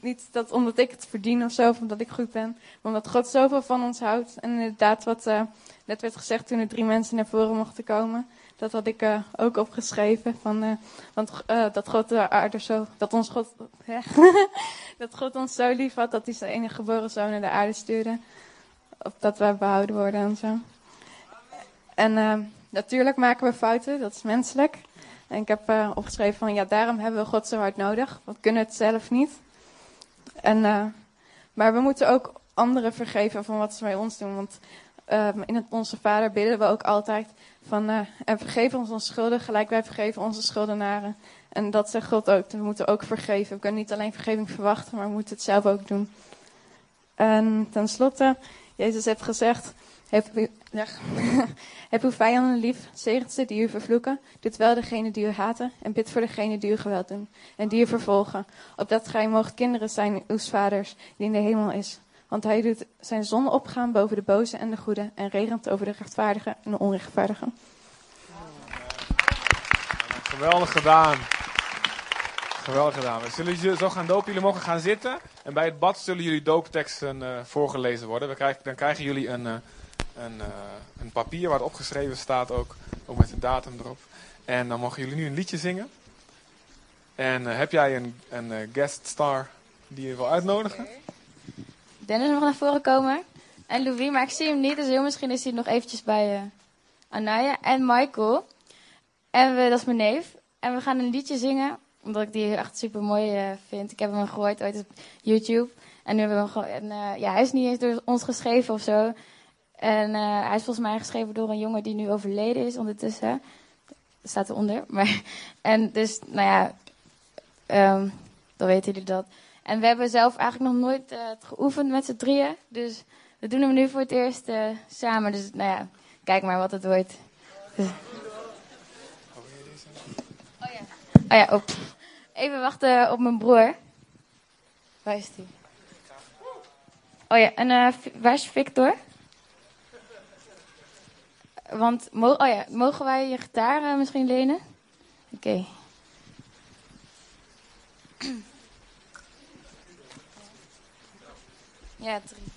niet dat omdat ik het verdien of zo, of omdat ik goed ben. Maar omdat God zoveel van ons houdt. En inderdaad, wat eh, net werd gezegd toen er drie mensen naar voren mochten komen. Dat had ik eh, ook opgeschreven. Van, eh, want dat God de aarde zo, dat ons God, dat God ons zo lief had dat hij zijn enige geboren zoon naar de aarde stuurde. Opdat wij behouden worden en zo. En natuurlijk maken we fouten, dat is menselijk. En ik heb eh, opgeschreven van ja, daarom hebben we God zo hard nodig. Want we kunnen het zelf niet. En, eh, maar we moeten ook anderen vergeven van wat ze bij ons doen. Want eh, in het Onze Vader bidden we ook altijd van en vergeef ons onze schulden, gelijk wij vergeven onze schuldenaren. En dat zegt God ook. We moeten ook vergeven. We kunnen niet alleen vergeving verwachten, maar we moeten het zelf ook doen. En tenslotte, Jezus heeft gezegd, heeft, Ja. Heb uw vijanden lief, zegent ze die u vervloeken, doet wel degene die u haten en bid voor degene die u geweld doen en die u vervolgen, opdat gij moogt kinderen zijn uw vaders die in de hemel is. Want hij doet zijn zon opgaan boven de boze en de goede en regent over de rechtvaardigen en de onrechtvaardigen. Geweldig gedaan. Geweldig gedaan. We zullen jullie zo gaan dopen. Jullie mogen gaan zitten. En bij het bad zullen jullie doopteksten eh, voorgelezen worden. We krijgen, dan krijgen jullie een, eh, een, eh, een papier waar het opgeschreven staat ook. Ook met de datum erop. En dan mogen jullie nu een liedje zingen. En eh, heb jij een, een eh, guest star die je wil uitnodigen? Dennis mag naar voren komen. En Louis, maar ik zie hem niet, dus heel misschien is hij nog eventjes bij Anaya. En Michael. En we, dat is mijn neef. En we gaan een liedje zingen, omdat ik die echt super mooi vind. Ik heb hem gehoord ooit op YouTube. En nu hebben we hem gewoon. En, ja, hij is niet eens door ons geschreven of zo. En eh, hij is volgens mij geschreven door een jongen die nu overleden is ondertussen. Dat staat eronder. Maar, en dus, nou ja, ehm, dan weten jullie dat. En we hebben zelf eigenlijk nog nooit eh, geoefend met z'n drieën. Dus we doen hem nu voor het eerst eh, samen. Dus nou ja, kijk maar wat het wordt. Oh ja. Oh ja. Even wachten op mijn broer. Waar is die? Oh ja, en waar is Victor? Want, oh ja, mogen wij je gitaar eh, misschien lenen? Oké. Ja, drie.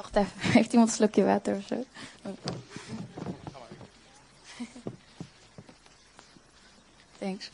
Wacht even, heeft iemand een slokje water of zo? Thanks.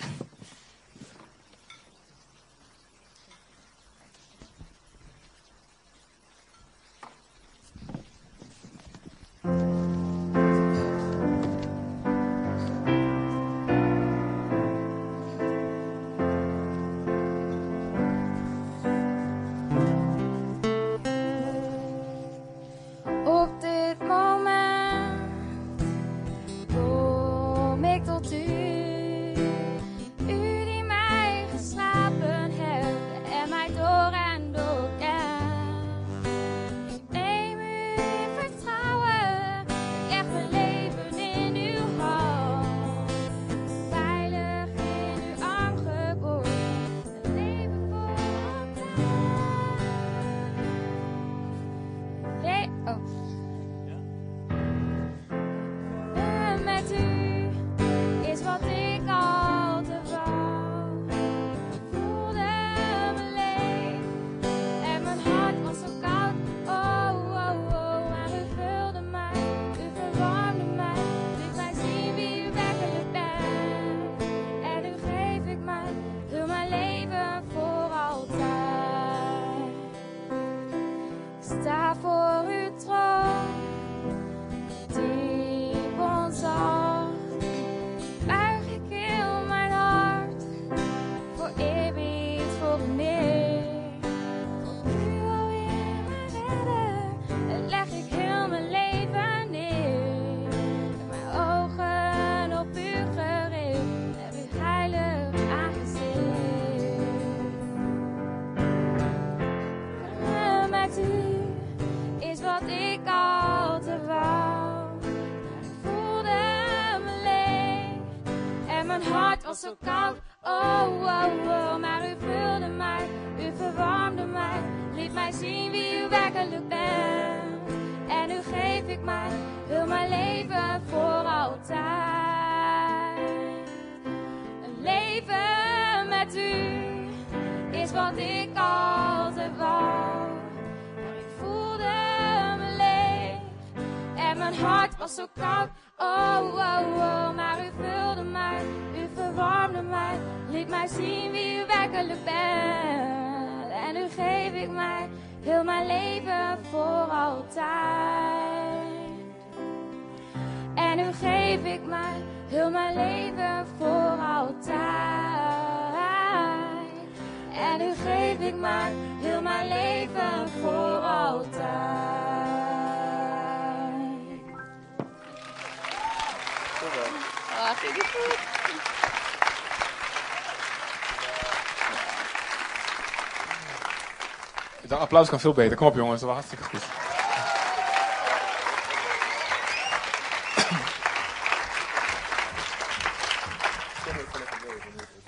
Applaus kan veel beter. Kom op jongens, dat was hartstikke goed.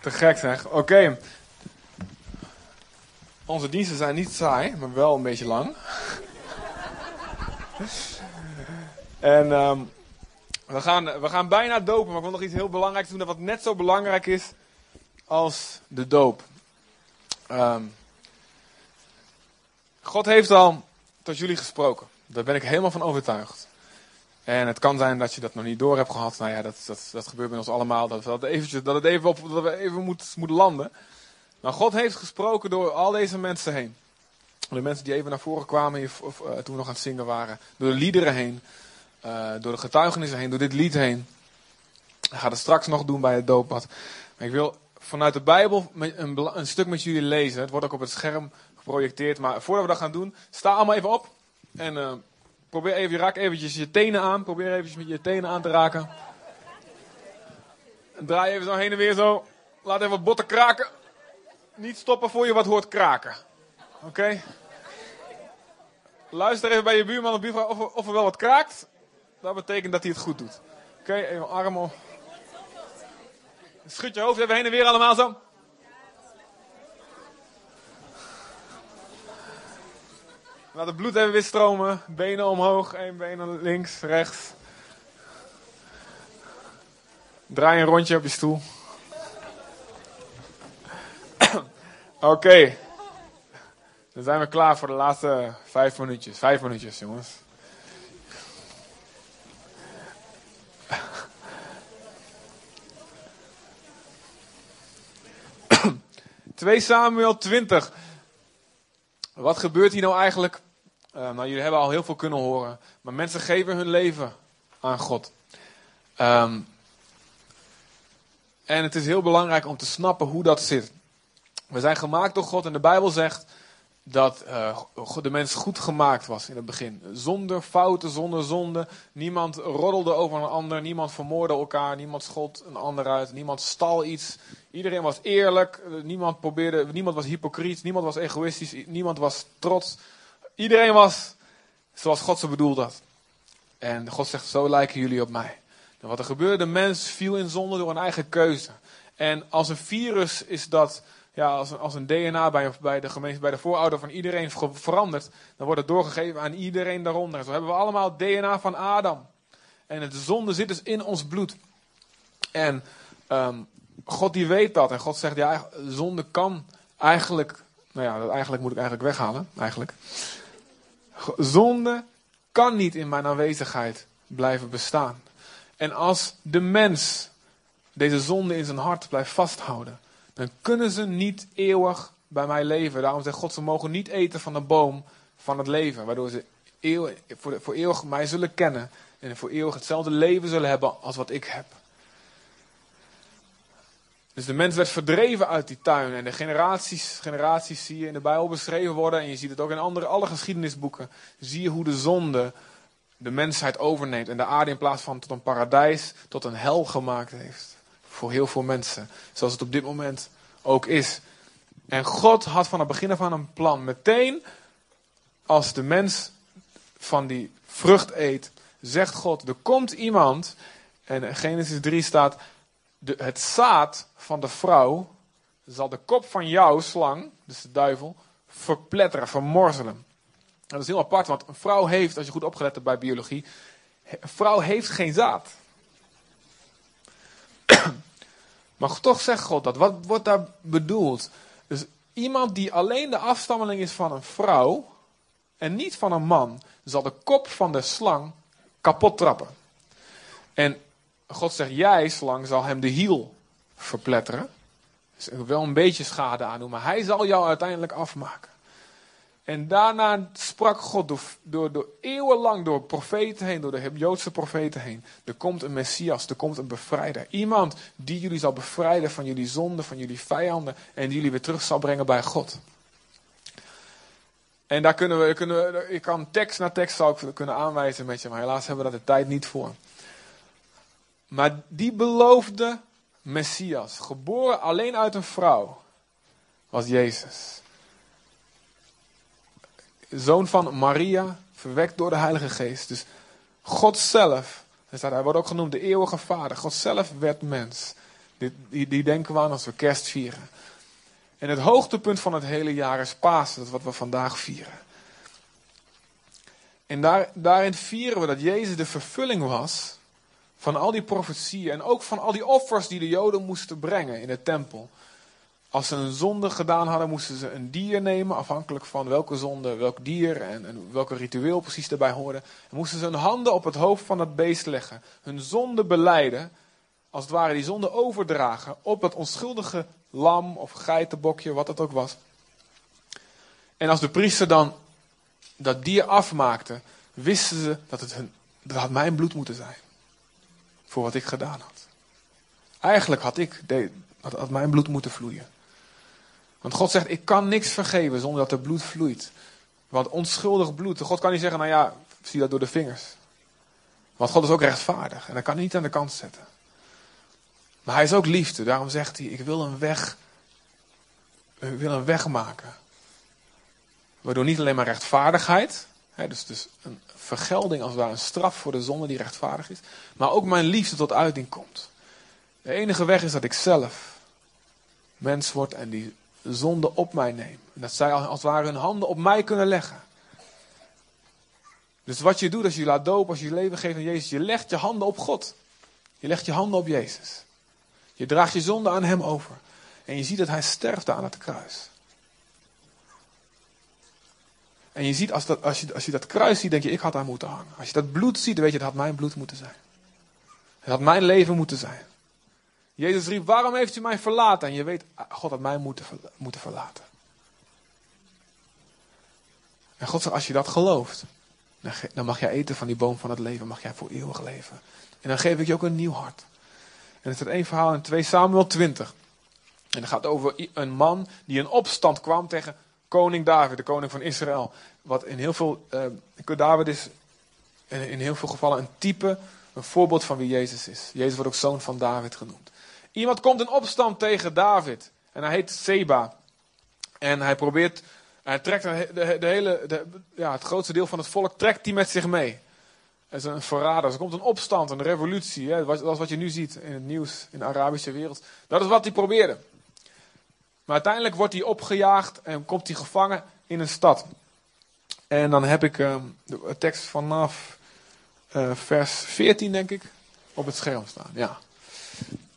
Te gek zeg. Oké. Onze diensten zijn niet saai, maar wel een beetje lang. en ehm, we, gaan, we gaan bijna dopen, maar ik wil nog iets heel belangrijks doen. Wat net zo belangrijk is als de doop. Ehm, God heeft al tot jullie gesproken. Daar ben ik helemaal van overtuigd. En het kan zijn dat je dat nog niet door hebt gehad. Nou ja, dat, dat, dat gebeurt bij ons allemaal. Dat, dat, eventjes, dat het even, op, dat we even moet, moet landen. Maar God heeft gesproken door al deze mensen heen. De mensen die even naar voren kwamen of, uh, toen we nog aan het zingen waren. Door de liederen heen. Uh, door de getuigenissen heen. Door dit lied heen. Ik ga het straks nog doen bij het doopbad. Maar ik wil vanuit de Bijbel een, een stuk met jullie lezen. Het wordt ook op het scherm geprojecteerd. Maar voordat we dat gaan doen, sta allemaal even op. En uh, probeer even, raak eventjes je tenen aan. Probeer eventjes met je tenen aan te raken. En draai even zo heen en weer zo. Laat even botten kraken. Niet stoppen voor je wat hoort kraken. Oké? Luister even bij je buurman of buurvrouw of, of er wel wat kraakt. Dat betekent dat hij het goed doet. Oké, even arm op. Schud je hoofd even heen en weer allemaal zo. Laat het bloed even weer stromen. Benen omhoog, één been links, rechts. Draai een rondje op je stoel. Oké. Dan zijn we klaar voor de laatste vijf minuutjes. Vijf minuutjes, jongens. 2 Samuel 20. Wat gebeurt hier nou eigenlijk? Nou, jullie hebben al heel veel kunnen horen. Maar mensen geven hun leven aan God. Um, en het is heel belangrijk om te snappen hoe dat zit. We zijn gemaakt door God en de Bijbel zegt dat uh, de mens goed gemaakt was in het begin. Zonder fouten, zonder zonde. Niemand roddelde over een ander, niemand vermoorde elkaar, niemand schot een ander uit, niemand stal iets. Iedereen was eerlijk, niemand, probeerde, niemand was hypocriet, niemand was egoïstisch, niemand was trots. Iedereen was zoals God ze bedoeld had. En God zegt, zo lijken jullie op mij. En wat er gebeurde, de mens viel in zonde door een eigen keuze. En als een virus is dat ja, als, een, als een DNA bij, bij, de gemeente, bij de voorouder van iedereen verandert, dan wordt het doorgegeven aan iedereen daaronder. Zo hebben we allemaal DNA van Adam. En het zonde zit dus in ons bloed. En um, God die weet dat. En God zegt, ja, zonde kan eigenlijk, nou ja, dat eigenlijk moet ik eigenlijk weghalen, eigenlijk. Zonde kan niet in mijn aanwezigheid blijven bestaan. En als de mens deze zonde in zijn hart blijft vasthouden, dan kunnen ze niet eeuwig bij mij leven. Daarom zegt God, ze mogen niet eten van de boom van het leven. Waardoor ze eeuwig, voor, voor eeuwig mij zullen kennen. En voor eeuwig hetzelfde leven zullen hebben als wat ik heb. Dus de mens werd verdreven uit die tuin. En de generaties, generaties zie je in de Bijbel beschreven worden. En je ziet het ook in andere, alle geschiedenisboeken. Zie je hoe de zonde de mensheid overneemt. En de aarde in plaats van tot een paradijs, tot een hel gemaakt heeft voor heel veel mensen. Zoals het op dit moment ook is. En God had van het begin af aan een plan. Meteen als de mens van die vrucht eet, zegt God: er komt iemand. En Genesis 3 staat: de, het zaad van de vrouw zal de kop van jouw slang, dus de duivel, verpletteren, vermorzelen. Dat is heel apart, want een vrouw heeft, als je goed opgelet hebt bij biologie, een vrouw heeft geen zaad. Maar toch zegt God dat. Wat wordt daar bedoeld? Dus iemand die alleen de afstammeling is van een vrouw en niet van een man, zal de kop van de slang kapot trappen. En God zegt, jij, slang, zal hem de hiel verpletteren. Dus wel een beetje schade aan maar hij zal jou uiteindelijk afmaken. En daarna sprak God door, door, door eeuwenlang door profeten heen, door de Joodse profeten heen. Er komt een Messias, er komt een bevrijder. Iemand die jullie zal bevrijden van jullie zonden, van jullie vijanden. En die jullie weer terug zal brengen bij God. En daar kunnen we, kunnen we ik kan tekst na tekst zou ik kunnen aanwijzen met je, maar helaas hebben we daar de tijd niet voor. Maar die beloofde Messias, geboren alleen uit een vrouw, was Jezus. Zoon van Maria, verwekt door de Heilige Geest. Dus God zelf, hij wordt ook genoemd de eeuwige vader. God zelf werd mens. Die, die, die denken we aan als we kerst vieren. En het hoogtepunt van het hele jaar is Pasen, dat is wat we vandaag vieren. En daar, daarin vieren we dat Jezus de vervulling was van al die profetieën en ook van al die offers die de Joden moesten brengen in de tempel. Als ze een zonde gedaan hadden, moesten ze een dier nemen, afhankelijk van welke zonde, welk dier en, en welke ritueel precies erbij hoorde. En moesten ze hun handen op het hoofd van het beest leggen, hun zonde beleiden, als het ware die zonde overdragen op dat onschuldige lam of geitenbokje, wat het ook was. En als de priester dan dat dier afmaakte, wisten ze dat het hun, dat had mijn bloed moeten zijn. Voor wat ik gedaan had. Eigenlijk had ik, had mijn bloed moeten vloeien. Want God zegt, ik kan niks vergeven zonder dat er bloed vloeit. Want onschuldig bloed, God kan niet zeggen, nou ja, zie dat door de vingers. Want God is ook rechtvaardig en dat kan hij niet aan de kant zetten. Maar hij is ook liefde, daarom zegt hij, ik wil een weg, ik wil een weg maken. Waardoor niet alleen maar rechtvaardigheid, hè, dus, dus een vergelding als het ware, een straf voor de zonde die rechtvaardig is, maar ook mijn liefde tot uiting komt. De enige weg is dat ik zelf mens word en die zonde op mij neem. En dat zij als het ware hun handen op mij kunnen leggen. Dus wat je doet als je laat dopen, als je je leven geeft aan Jezus, je legt je handen op God. Je legt je handen op Jezus. Je draagt je zonde aan Hem over. En je ziet dat Hij sterft aan het kruis. En je ziet, als, dat, als, je, als je dat kruis ziet, denk je, ik had daar moeten hangen. Als je dat bloed ziet, dan weet je, dat had mijn bloed moeten zijn. Het had mijn leven moeten zijn. Jezus riep, waarom heeft u mij verlaten? En je weet, God had mij moeten, moeten verlaten. En God zegt, als je dat gelooft, dan mag jij eten van die boom van het leven, mag jij voor eeuwig leven. En dan geef ik je ook een nieuw hart. En er staat één verhaal in 2 Samuel 20. En dat gaat over een man die in opstand kwam tegen koning David, de koning van Israël. Wat in heel veel, uh, David is in heel veel gevallen een type, een voorbeeld van wie Jezus is. Jezus wordt ook zoon van David genoemd. Iemand komt in opstand tegen David. En hij heet Seba. En hij probeert, hij trekt de, hele, de, ja, het grootste deel van het volk trekt hij met zich mee. Het is een verrader. Er komt een opstand, een revolutie. Hè? Dat is wat je nu ziet in het nieuws in de Arabische wereld. Dat is wat hij probeerde. Maar uiteindelijk wordt hij opgejaagd en komt hij gevangen in een stad. En dan heb ik uh, de tekst vanaf uh, vers 14, denk ik, op het scherm staan. Ja.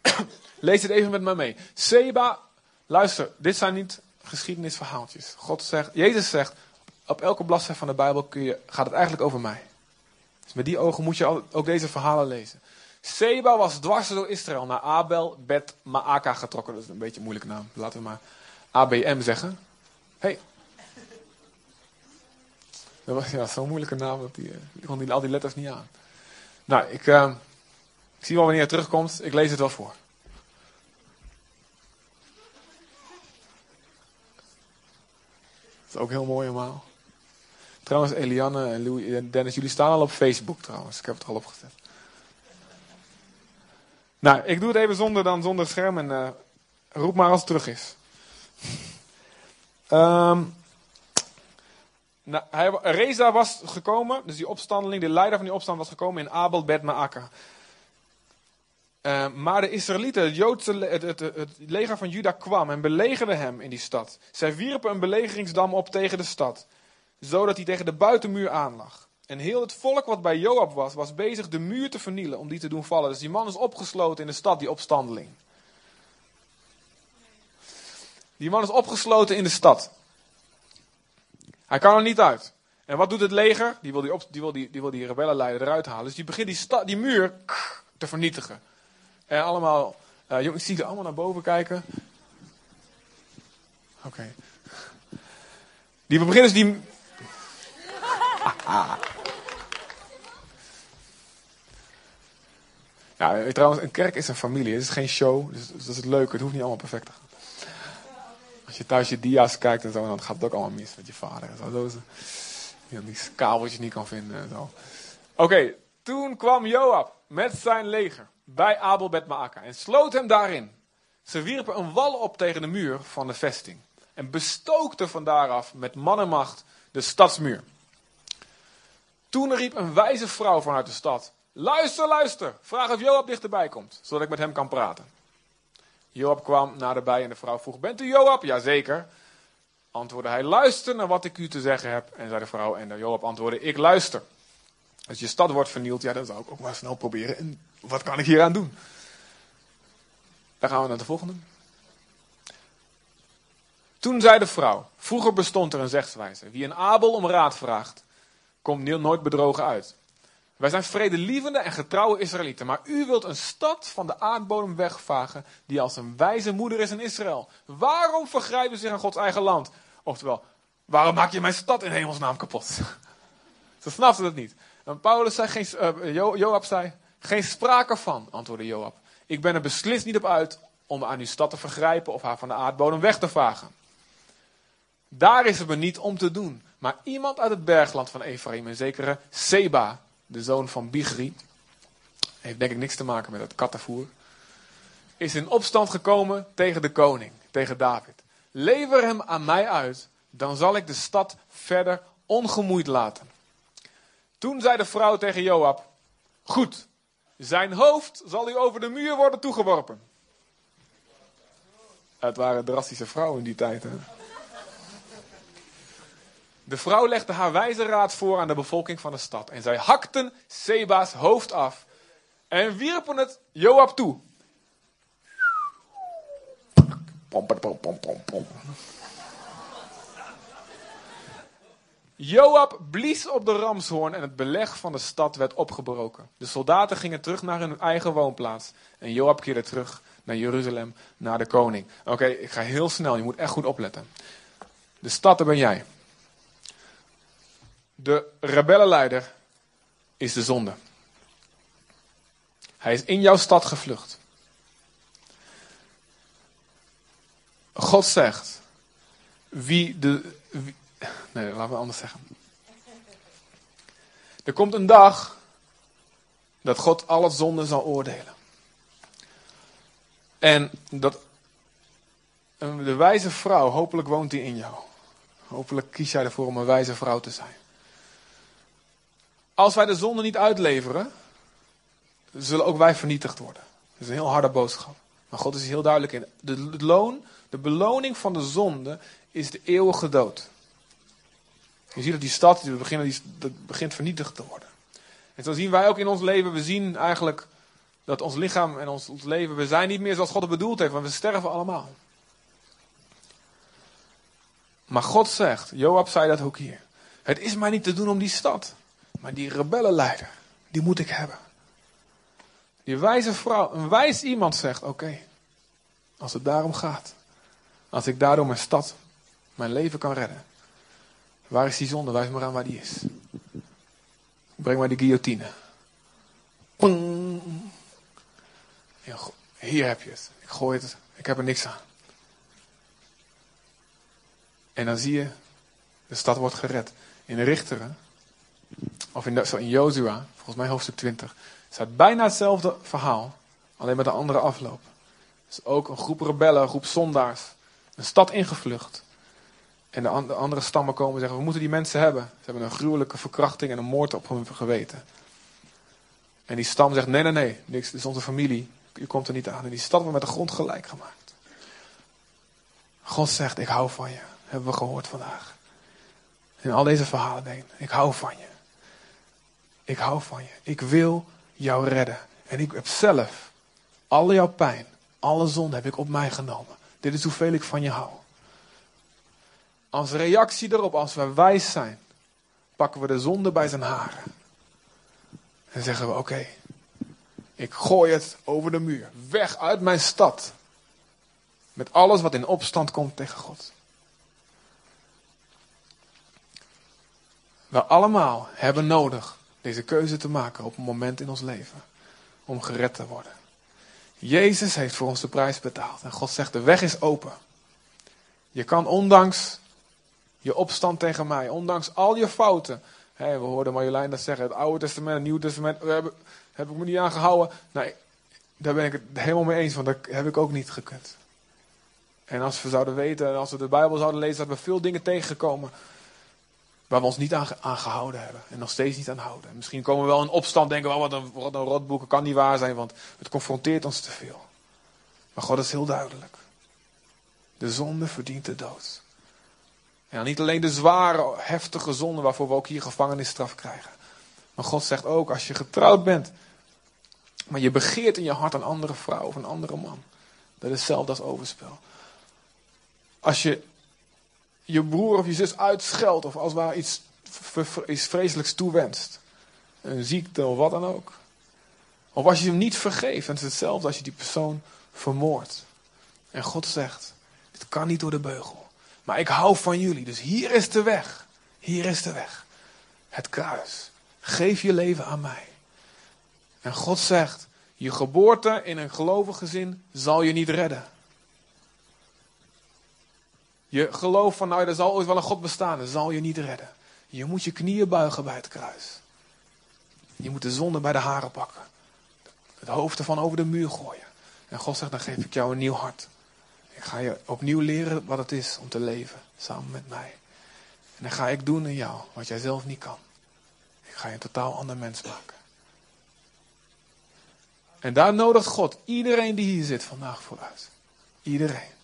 Lees het even met me mee. Seba, luister, dit zijn niet geschiedenisverhaaltjes. God zegt, Jezus zegt, op elke bladzijde van de Bijbel kun je, gaat het eigenlijk over mij. Dus met die ogen moet je ook deze verhalen lezen. Seba was dwars door Israël naar Abel, Bet, Maaka getrokken. Dat is een beetje een moeilijke naam. Laten we maar ABM zeggen. Hey. Dat was ja, zo'n moeilijke naam. Dat die, die kon die, al die letters niet aan. Nou, ik, uh, ik zie wel wanneer het terugkomt. Ik lees het wel voor. Dat is ook heel mooi allemaal. Trouwens, Eliane en Louis en Dennis, jullie staan al op Facebook trouwens. Ik heb het al opgezet. Nou, ik doe het even zonder, dan zonder scherm en uh, roep maar als het terug is. um, nou, hij, Reza was gekomen, dus die opstandeling, de leider van die opstand was gekomen in Abel Bet Maaka. Uh, maar de Israëlieten, het, Joodse, het, het, leger van Juda kwam en belegerde hem in die stad. Zij wierpen een belegeringsdam op tegen de stad, zodat hij tegen de buitenmuur aanlag. En heel het volk wat bij Joab was, was bezig de muur te vernielen om die te doen vallen. Dus die man is opgesloten in de stad, die opstandeling. Die man is opgesloten in de stad. Hij kan er niet uit. En wat doet het leger? Die wil die, op, die, wil die, die, wil die rebellenleider eruit halen. Dus die begint die, sta, die muur te vernietigen. En allemaal, uh, jongens, zie je allemaal naar boven kijken. Oké. Die beginnen dus die. Ja, trouwens, een kerk is een familie. Het is geen show, dus, dat is het leuke. Het hoeft niet allemaal perfect te gaan. Als je thuis je dia's kijkt en zo, dan gaat het ook allemaal mis met je vader. En zo. Zo die, kabeltjes niet kan vinden en zo. Oké, toen kwam Joab met zijn leger bij Abel Bet Maaka en sloot hem daarin. Ze wierpen een wal op tegen de muur van de vesting en bestookten van daaraf met mannenmacht de stadsmuur. Toen riep een wijze vrouw vanuit de stad: Luister, luister, vraag of Joab dichterbij komt, zodat ik met hem kan praten. Joab kwam naderbij en de vrouw vroeg: Bent u Joab? Jazeker. Antwoordde hij: Luister naar wat ik u te zeggen heb. En zei de vrouw, en Joab antwoordde: Ik luister. Als je stad wordt vernield, ja, dan zou ik ook maar snel proberen. En wat kan ik hier aan doen? Dan gaan we naar de volgende. Toen zei de vrouw: Vroeger bestond er een zegswijze. Wie een Abel om raad vraagt, komt nooit bedrogen uit. Wij zijn vredelievende en getrouwe Israëlieten. Maar u wilt een stad van de aardbodem wegvagen. die als een wijze moeder is in Israël. Waarom vergrijpen zich aan Gods eigen land? Oftewel, waarom maak je mijn stad in hemelsnaam kapot? Ze snapten het niet. En Paulus zei, geen, uh, Joab zei, geen sprake van, antwoordde Joab. Ik ben er beslist niet op uit om aan uw stad te vergrijpen of haar van de aardbodem weg te vagen. Daar is het me niet om te doen. Maar iemand uit het bergland van Ephraim, een zekere Seba, de zoon van Bigri, heeft denk ik niks te maken met het kattenvoer, is in opstand gekomen tegen de koning, tegen David. Lever hem aan mij uit, dan zal ik de stad verder ongemoeid laten. Toen zei de vrouw tegen Joab: Goed, zijn hoofd zal u over de muur worden toegeworpen. Het waren drastische vrouwen in die tijd. Hè? De vrouw legde haar wijze raad voor aan de bevolking van de stad. En zij hakten Seba's hoofd af en wierpen het Joab toe. Joab blies op de ramshoorn en het beleg van de stad werd opgebroken. De soldaten gingen terug naar hun eigen woonplaats. En Joab keerde terug naar Jeruzalem, naar de koning. Oké, ik ga heel snel, je moet echt goed opletten. De stad, daar ben jij. De rebellenleider is de zonde. Hij is in jouw stad gevlucht. God zegt, wie de. Wie, nee, laten we anders zeggen. Er komt een dag dat God alle zonden zal oordelen. En dat de wijze vrouw, hopelijk woont die in jou. Hopelijk kies jij ervoor om een wijze vrouw te zijn. Als wij de zonde niet uitleveren, zullen ook wij vernietigd worden. Dat is een heel harde boodschap. Maar God is heel duidelijk in. De, loon, de beloning van de zonde is de eeuwige dood. Je ziet dat die stad die beginnen, die, begint vernietigd te worden. En zo zien wij ook in ons leven, we zien eigenlijk dat ons lichaam en ons, ons leven, we zijn niet meer zoals God het bedoeld heeft, want we sterven allemaal. Maar God zegt, Joab zei dat ook hier. Het is maar niet te doen om die stad. Maar die rebellenleider, die moet ik hebben. Die wijze vrouw, een wijs iemand zegt: Oké, als het daarom gaat, als ik daardoor mijn stad, mijn leven kan redden. Waar is die zonde? Wijs maar aan waar die is. Breng maar die guillotine. Hier heb je het. Ik gooi het. Ik heb er niks aan. En dan zie je, de stad wordt gered. In de richteren of in, in Jozua, volgens mij hoofdstuk 20, staat bijna hetzelfde verhaal, alleen met een andere afloop. Dus ook een groep rebellen, een groep zondaars, een stad ingevlucht. En de, andere stammen komen en zeggen, we moeten die mensen hebben. Ze hebben een gruwelijke verkrachting en een moord op hun geweten. En die stam zegt, nee, nee, nee, niks, dit is onze familie, u komt er niet aan. En die stad wordt met de grond gelijk gemaakt. God zegt, ik hou van je, hebben we gehoord vandaag. In al deze verhalen denk ik hou van je. Ik hou van je. Ik wil jou redden. En ik heb zelf alle jouw pijn, alle zonde heb ik op mij genomen. Dit is hoeveel ik van je hou. Als reactie erop, als we wijs zijn, pakken we de zonde bij zijn haren. En zeggen we: Oké, ik gooi het over de muur. Weg uit mijn stad. Met alles wat in opstand komt tegen God. We allemaal hebben nodig deze keuze te maken op een moment in ons leven. Om gered te worden. Jezus heeft voor ons de prijs betaald. En God zegt: de weg is open. Je kan ondanks je opstand tegen mij, ondanks al je fouten. We hoorden Marjolein dat zeggen: het Oude Testament, het Nieuwe Testament. We hebben, heb ik me niet aan gehouden. Nee, daar ben ik het helemaal mee eens, want dat heb ik ook niet gekund. En als we zouden weten, als we de Bijbel zouden lezen, dat we veel dingen tegengekomen waar we ons niet aan, gehouden hebben. En nog steeds niet aan houden. Misschien komen we wel in opstand denken, oh, wat, een, wat een kan niet waar zijn, want het confronteert ons te veel. Maar God is heel duidelijk. De zonde verdient de dood. En niet alleen de zware, heftige zonde waarvoor we ook hier gevangenisstraf krijgen. Maar God zegt ook, als je getrouwd bent, maar je begeert in je hart een andere vrouw of een andere man. Dat is hetzelfde als overspel. Als je je broer of je zus uitscheldt of als waar iets, iets vreselijks toewenst. Een ziekte of wat dan ook. Of als je hem niet vergeeft, dan is het hetzelfde als je die persoon vermoordt. En God zegt, dit kan niet door de beugel. Maar ik hou van jullie, dus hier is de weg. Hier is de weg. Het kruis. Geef je leven aan mij. En God zegt, je geboorte in een gelovig gezin zal je niet redden. Je geloof van, nou, er zal ooit wel een God bestaan, dat zal je niet redden. Je moet je knieën buigen bij het kruis. Je moet de zonde bij de haren pakken. Het hoofd ervan over de muur gooien. En God zegt, dan geef ik jou een nieuw hart. Ik ga je opnieuw leren wat het is om te leven samen met mij. En dan ga ik doen in jou wat jij zelf niet kan. Ik ga je een totaal ander mens maken. En daar nodigt God iedereen die hier zit vandaag vooruit. Iedereen.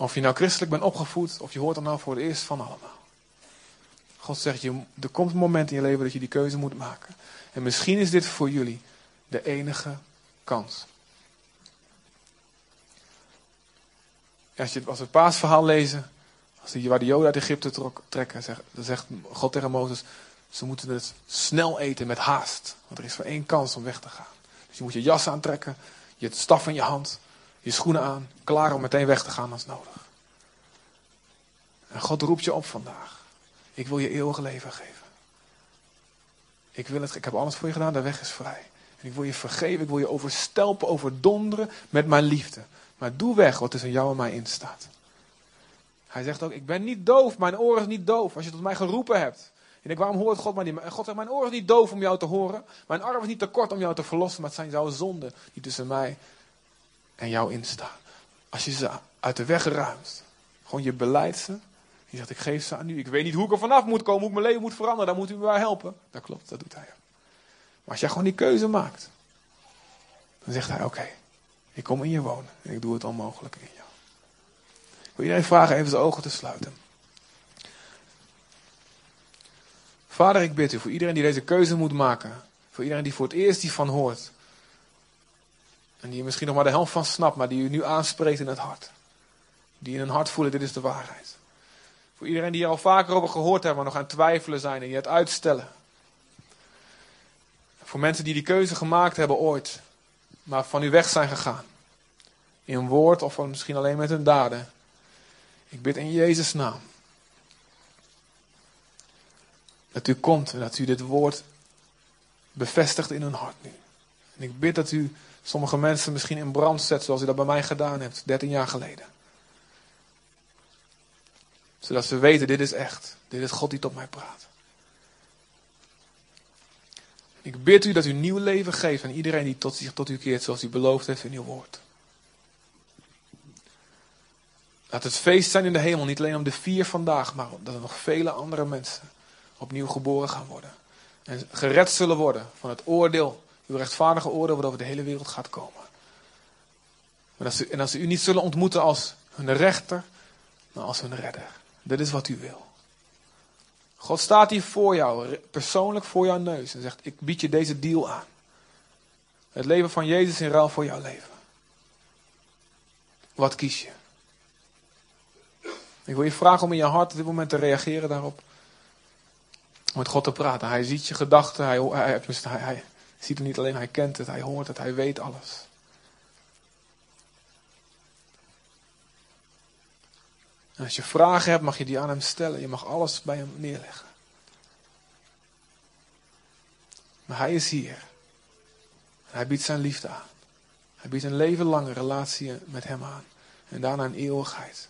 Of je nou christelijk bent opgevoed, of je hoort er nou voor het eerst van allemaal. God zegt, je, er komt een moment in je leven dat je die keuze moet maken. En misschien is dit voor jullie de enige kans. Als, je, als we het paasverhaal lezen, als die, waar de Joden uit Egypte trok, trekken, zegt, dan zegt God tegen Mozes, ze moeten het snel eten met haast. Want er is maar één kans om weg te gaan. Dus je moet je jas aantrekken, je staf in je hand, je schoenen aan, klaar om meteen weg te gaan als nodig. En God roept je op vandaag. Ik wil je eeuwig leven geven. Ik, wil het, ik heb alles voor je gedaan, de weg is vrij. En ik wil je vergeven, ik wil je overstelpen, overdonderen met mijn liefde. Maar doe weg wat tussen jou en mij instaat. Hij zegt ook, ik ben niet doof, mijn oor is niet doof. Als je tot mij geroepen hebt. En ik, waarom hoort God mij niet? God zegt, mijn oor is niet doof om jou te horen. Mijn arm is niet te kort om jou te verlossen. Maar het zijn jouw zonden die tussen mij en jou instaan. Als je ze uit de weg ruimt. Gewoon je beleid ze. Je zegt, ik geef ze aan u. Ik weet niet hoe ik er vanaf moet komen, hoe ik mijn leven moet veranderen. Dan moet u me wel helpen. Dat klopt, dat doet hij. Maar als jij gewoon die keuze maakt. Dan zegt hij, oké. ik kom in je wonen. En ik doe het onmogelijke in jou. Ik wil iedereen vragen even zijn ogen te sluiten. Vader, ik bid u voor iedereen die deze keuze moet maken. Voor iedereen die voor het eerst hiervan hoort. En die je misschien nog maar de helft van snapt, maar die u nu aanspreekt in het hart. Die in hun hart voelen, dit is de waarheid. Voor iedereen die er al vaker over gehoord hebben, maar nog aan twijfelen zijn en die het uitstellen. Voor mensen die die keuze gemaakt hebben ooit, maar van u weg zijn gegaan. In woord of misschien alleen met hun daden. Ik bid in Jezus' naam. Dat u komt en dat u dit woord bevestigt in hun hart nu. En ik bid dat u sommige mensen misschien in brand zet, zoals u dat bij mij gedaan hebt, 13 jaar geleden. Zodat ze weten, dit is echt. Dit is God die tot mij praat. Ik bid u dat u nieuw leven geeft aan iedereen die tot zich tot u keert, zoals u beloofd heeft in uw woord. Laat het feest zijn in de hemel, niet alleen om de vier vandaag, maar dat er nog vele andere mensen opnieuw geboren gaan worden. En gered zullen worden van het oordeel uw rechtvaardige oordeel wat over de hele wereld gaat komen. En dat, ze, dat u niet zullen ontmoeten als hun rechter, maar als hun redder. Dit is wat u wil. God staat hier voor jou, persoonlijk voor jouw neus en zegt, ik bied je deze deal aan. Het leven van Jezus in ruil voor jouw leven. Wat kies je? Ik wil je vragen om in je hart op dit moment te reageren daarop. Om met God te praten. Hij ziet je gedachten. Hij, hij, hij ziet het niet alleen, hij kent het. Hij hoort het. Hij weet alles. En als je vragen hebt, mag je die aan hem stellen. Je mag alles bij hem neerleggen. Maar hij is hier. Hij biedt zijn liefde aan. Hij biedt een leven lange relatie met hem aan. En daarna een eeuwigheid.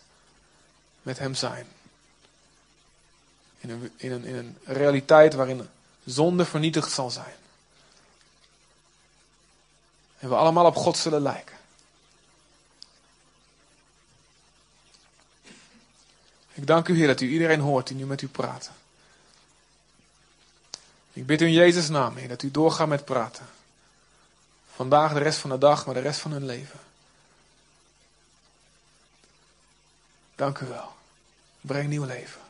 Met hem zijn. In een, in een, in een realiteit waarin zonde vernietigd zal zijn. En we allemaal op God zullen lijken. Ik dank u, Heer, dat u iedereen hoort die nu met u praat. Ik bid u in Jezus' naam, Heer, dat u doorgaat met praten. Vandaag, de rest van de dag, maar de rest van hun leven. Dank u wel. Breng nieuw leven.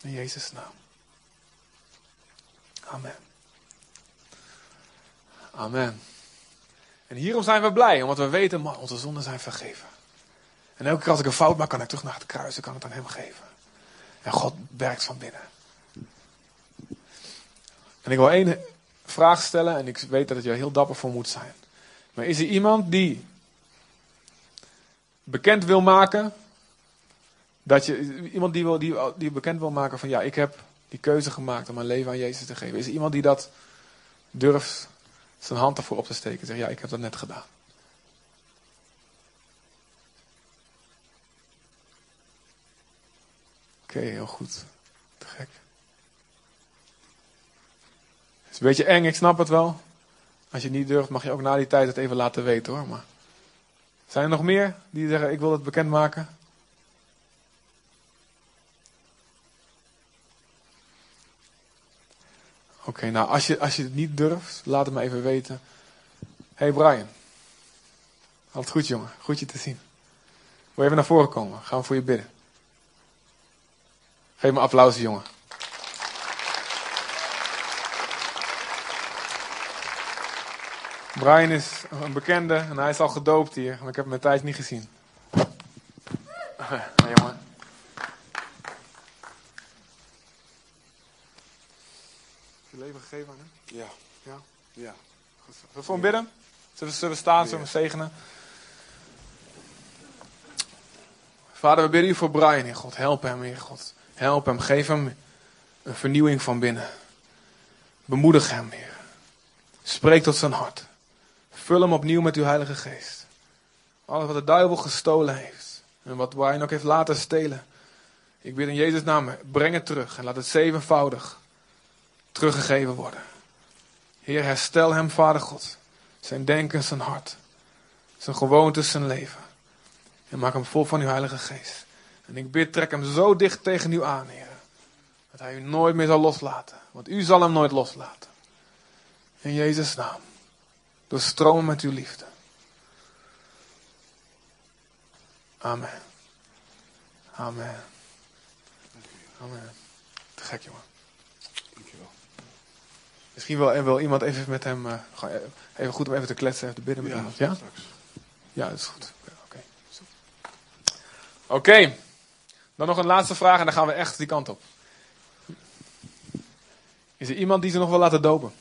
In Jezus' naam. Amen. Amen. En hierom zijn we blij, omdat we weten, man, onze zonden zijn vergeven. En elke keer als ik een fout maak, kan ik terug naar het kruis en kan het aan hem geven. En God werkt van binnen. En ik wil één vraag stellen en ik weet dat het je heel dapper voor moet zijn. Maar is er iemand die bekend wil maken, dat je, iemand die, wil, die, die bekend wil maken van ja, ik heb die keuze gemaakt om mijn leven aan Jezus te geven. Is er iemand die dat durft zijn hand ervoor op te steken en zegt ja, ik heb dat net gedaan. Oké, heel goed. Te gek. Het is een beetje eng, ik snap het wel. Als je niet durft, mag je ook na die tijd het even laten weten hoor. Maar zijn er nog meer die zeggen: Ik wil het bekendmaken? Oké, nou als je, als je het niet durft, laat het me even weten. Hey Brian. Altijd goed jongen, goed je te zien. Wil je even naar voren komen? Gaan we voor je bidden. Geef me applaus jongen. Brian is een bekende en hij is al gedoopt hier. Maar ik heb hem een tijd niet gezien. Hey, jongen. Je leven gegeven aan hem? Ja. Ja? Ja. Goed. Zullen we voor hem bidden? Zullen we, zullen we staan, zullen we zegenen? Vader, we bidden u voor Brian, Heer God. Help hem, Heer God. Help hem, geef hem een vernieuwing van binnen. Bemoedig hem, Heer. Spreek tot zijn hart. Vul hem opnieuw met uw Heilige Geest. Alles wat de duivel gestolen heeft. En wat Brian ook heeft laten stelen. Ik bid in Jezus' naam, breng het terug. En laat het zevenvoudig teruggegeven worden. Heer, herstel hem, Vader God. Zijn denken, zijn hart. Zijn gewoontes, zijn leven. En maak hem vol van uw Heilige Geest. En ik bid, trek hem zo dicht tegen u aan, Heer. Dat hij u nooit meer zal loslaten. Want u zal hem nooit loslaten. In Jezus' naam. Doorstromen met uw liefde. Amen. Amen. Amen. Te gek, jongen. Misschien wil, wil iemand even met hem. Uh, even goed om even te kletsen, even te bidden met Ja, iemand. Ja? straks. Ja, dat is goed. Oké. Oké. Dan nog een laatste vraag en dan gaan we echt die kant op. Is er iemand die ze nog wil laten dopen?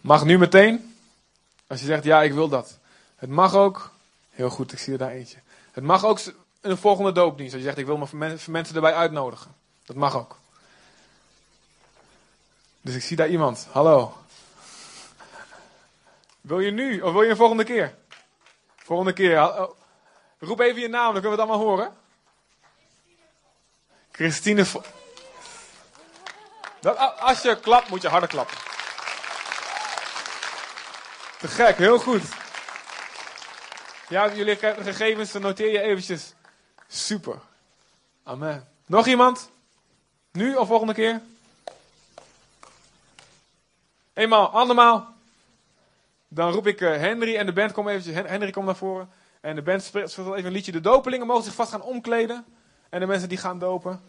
Mag nu meteen. Als je zegt, ja, ik wil dat. Het mag ook. Heel goed, ik zie er daar eentje. Het mag ook een volgende doopdienst. Als je zegt, ik wil mijn mensen erbij uitnodigen. Dat mag ook. Dus ik zie daar iemand. Hallo. Wil je nu of wil je een volgende keer? Volgende keer. Oh. Roep even je naam, dan kunnen we het allemaal horen. Christine. Dat, als je klapt, moet je harder klappen. Te gek, heel goed. Ja, jullie gegevens, dan noteer je eventjes. Super. Amen. Nog iemand? Nu of volgende keer? Eenmaal, andermaal. Dan roep ik uh, Henry en de band kom eventjes. Hen Henry komt naar voren. En de band speelt even een liedje. De dopelingen mogen zich vast gaan omkleden. En de mensen die gaan dopen.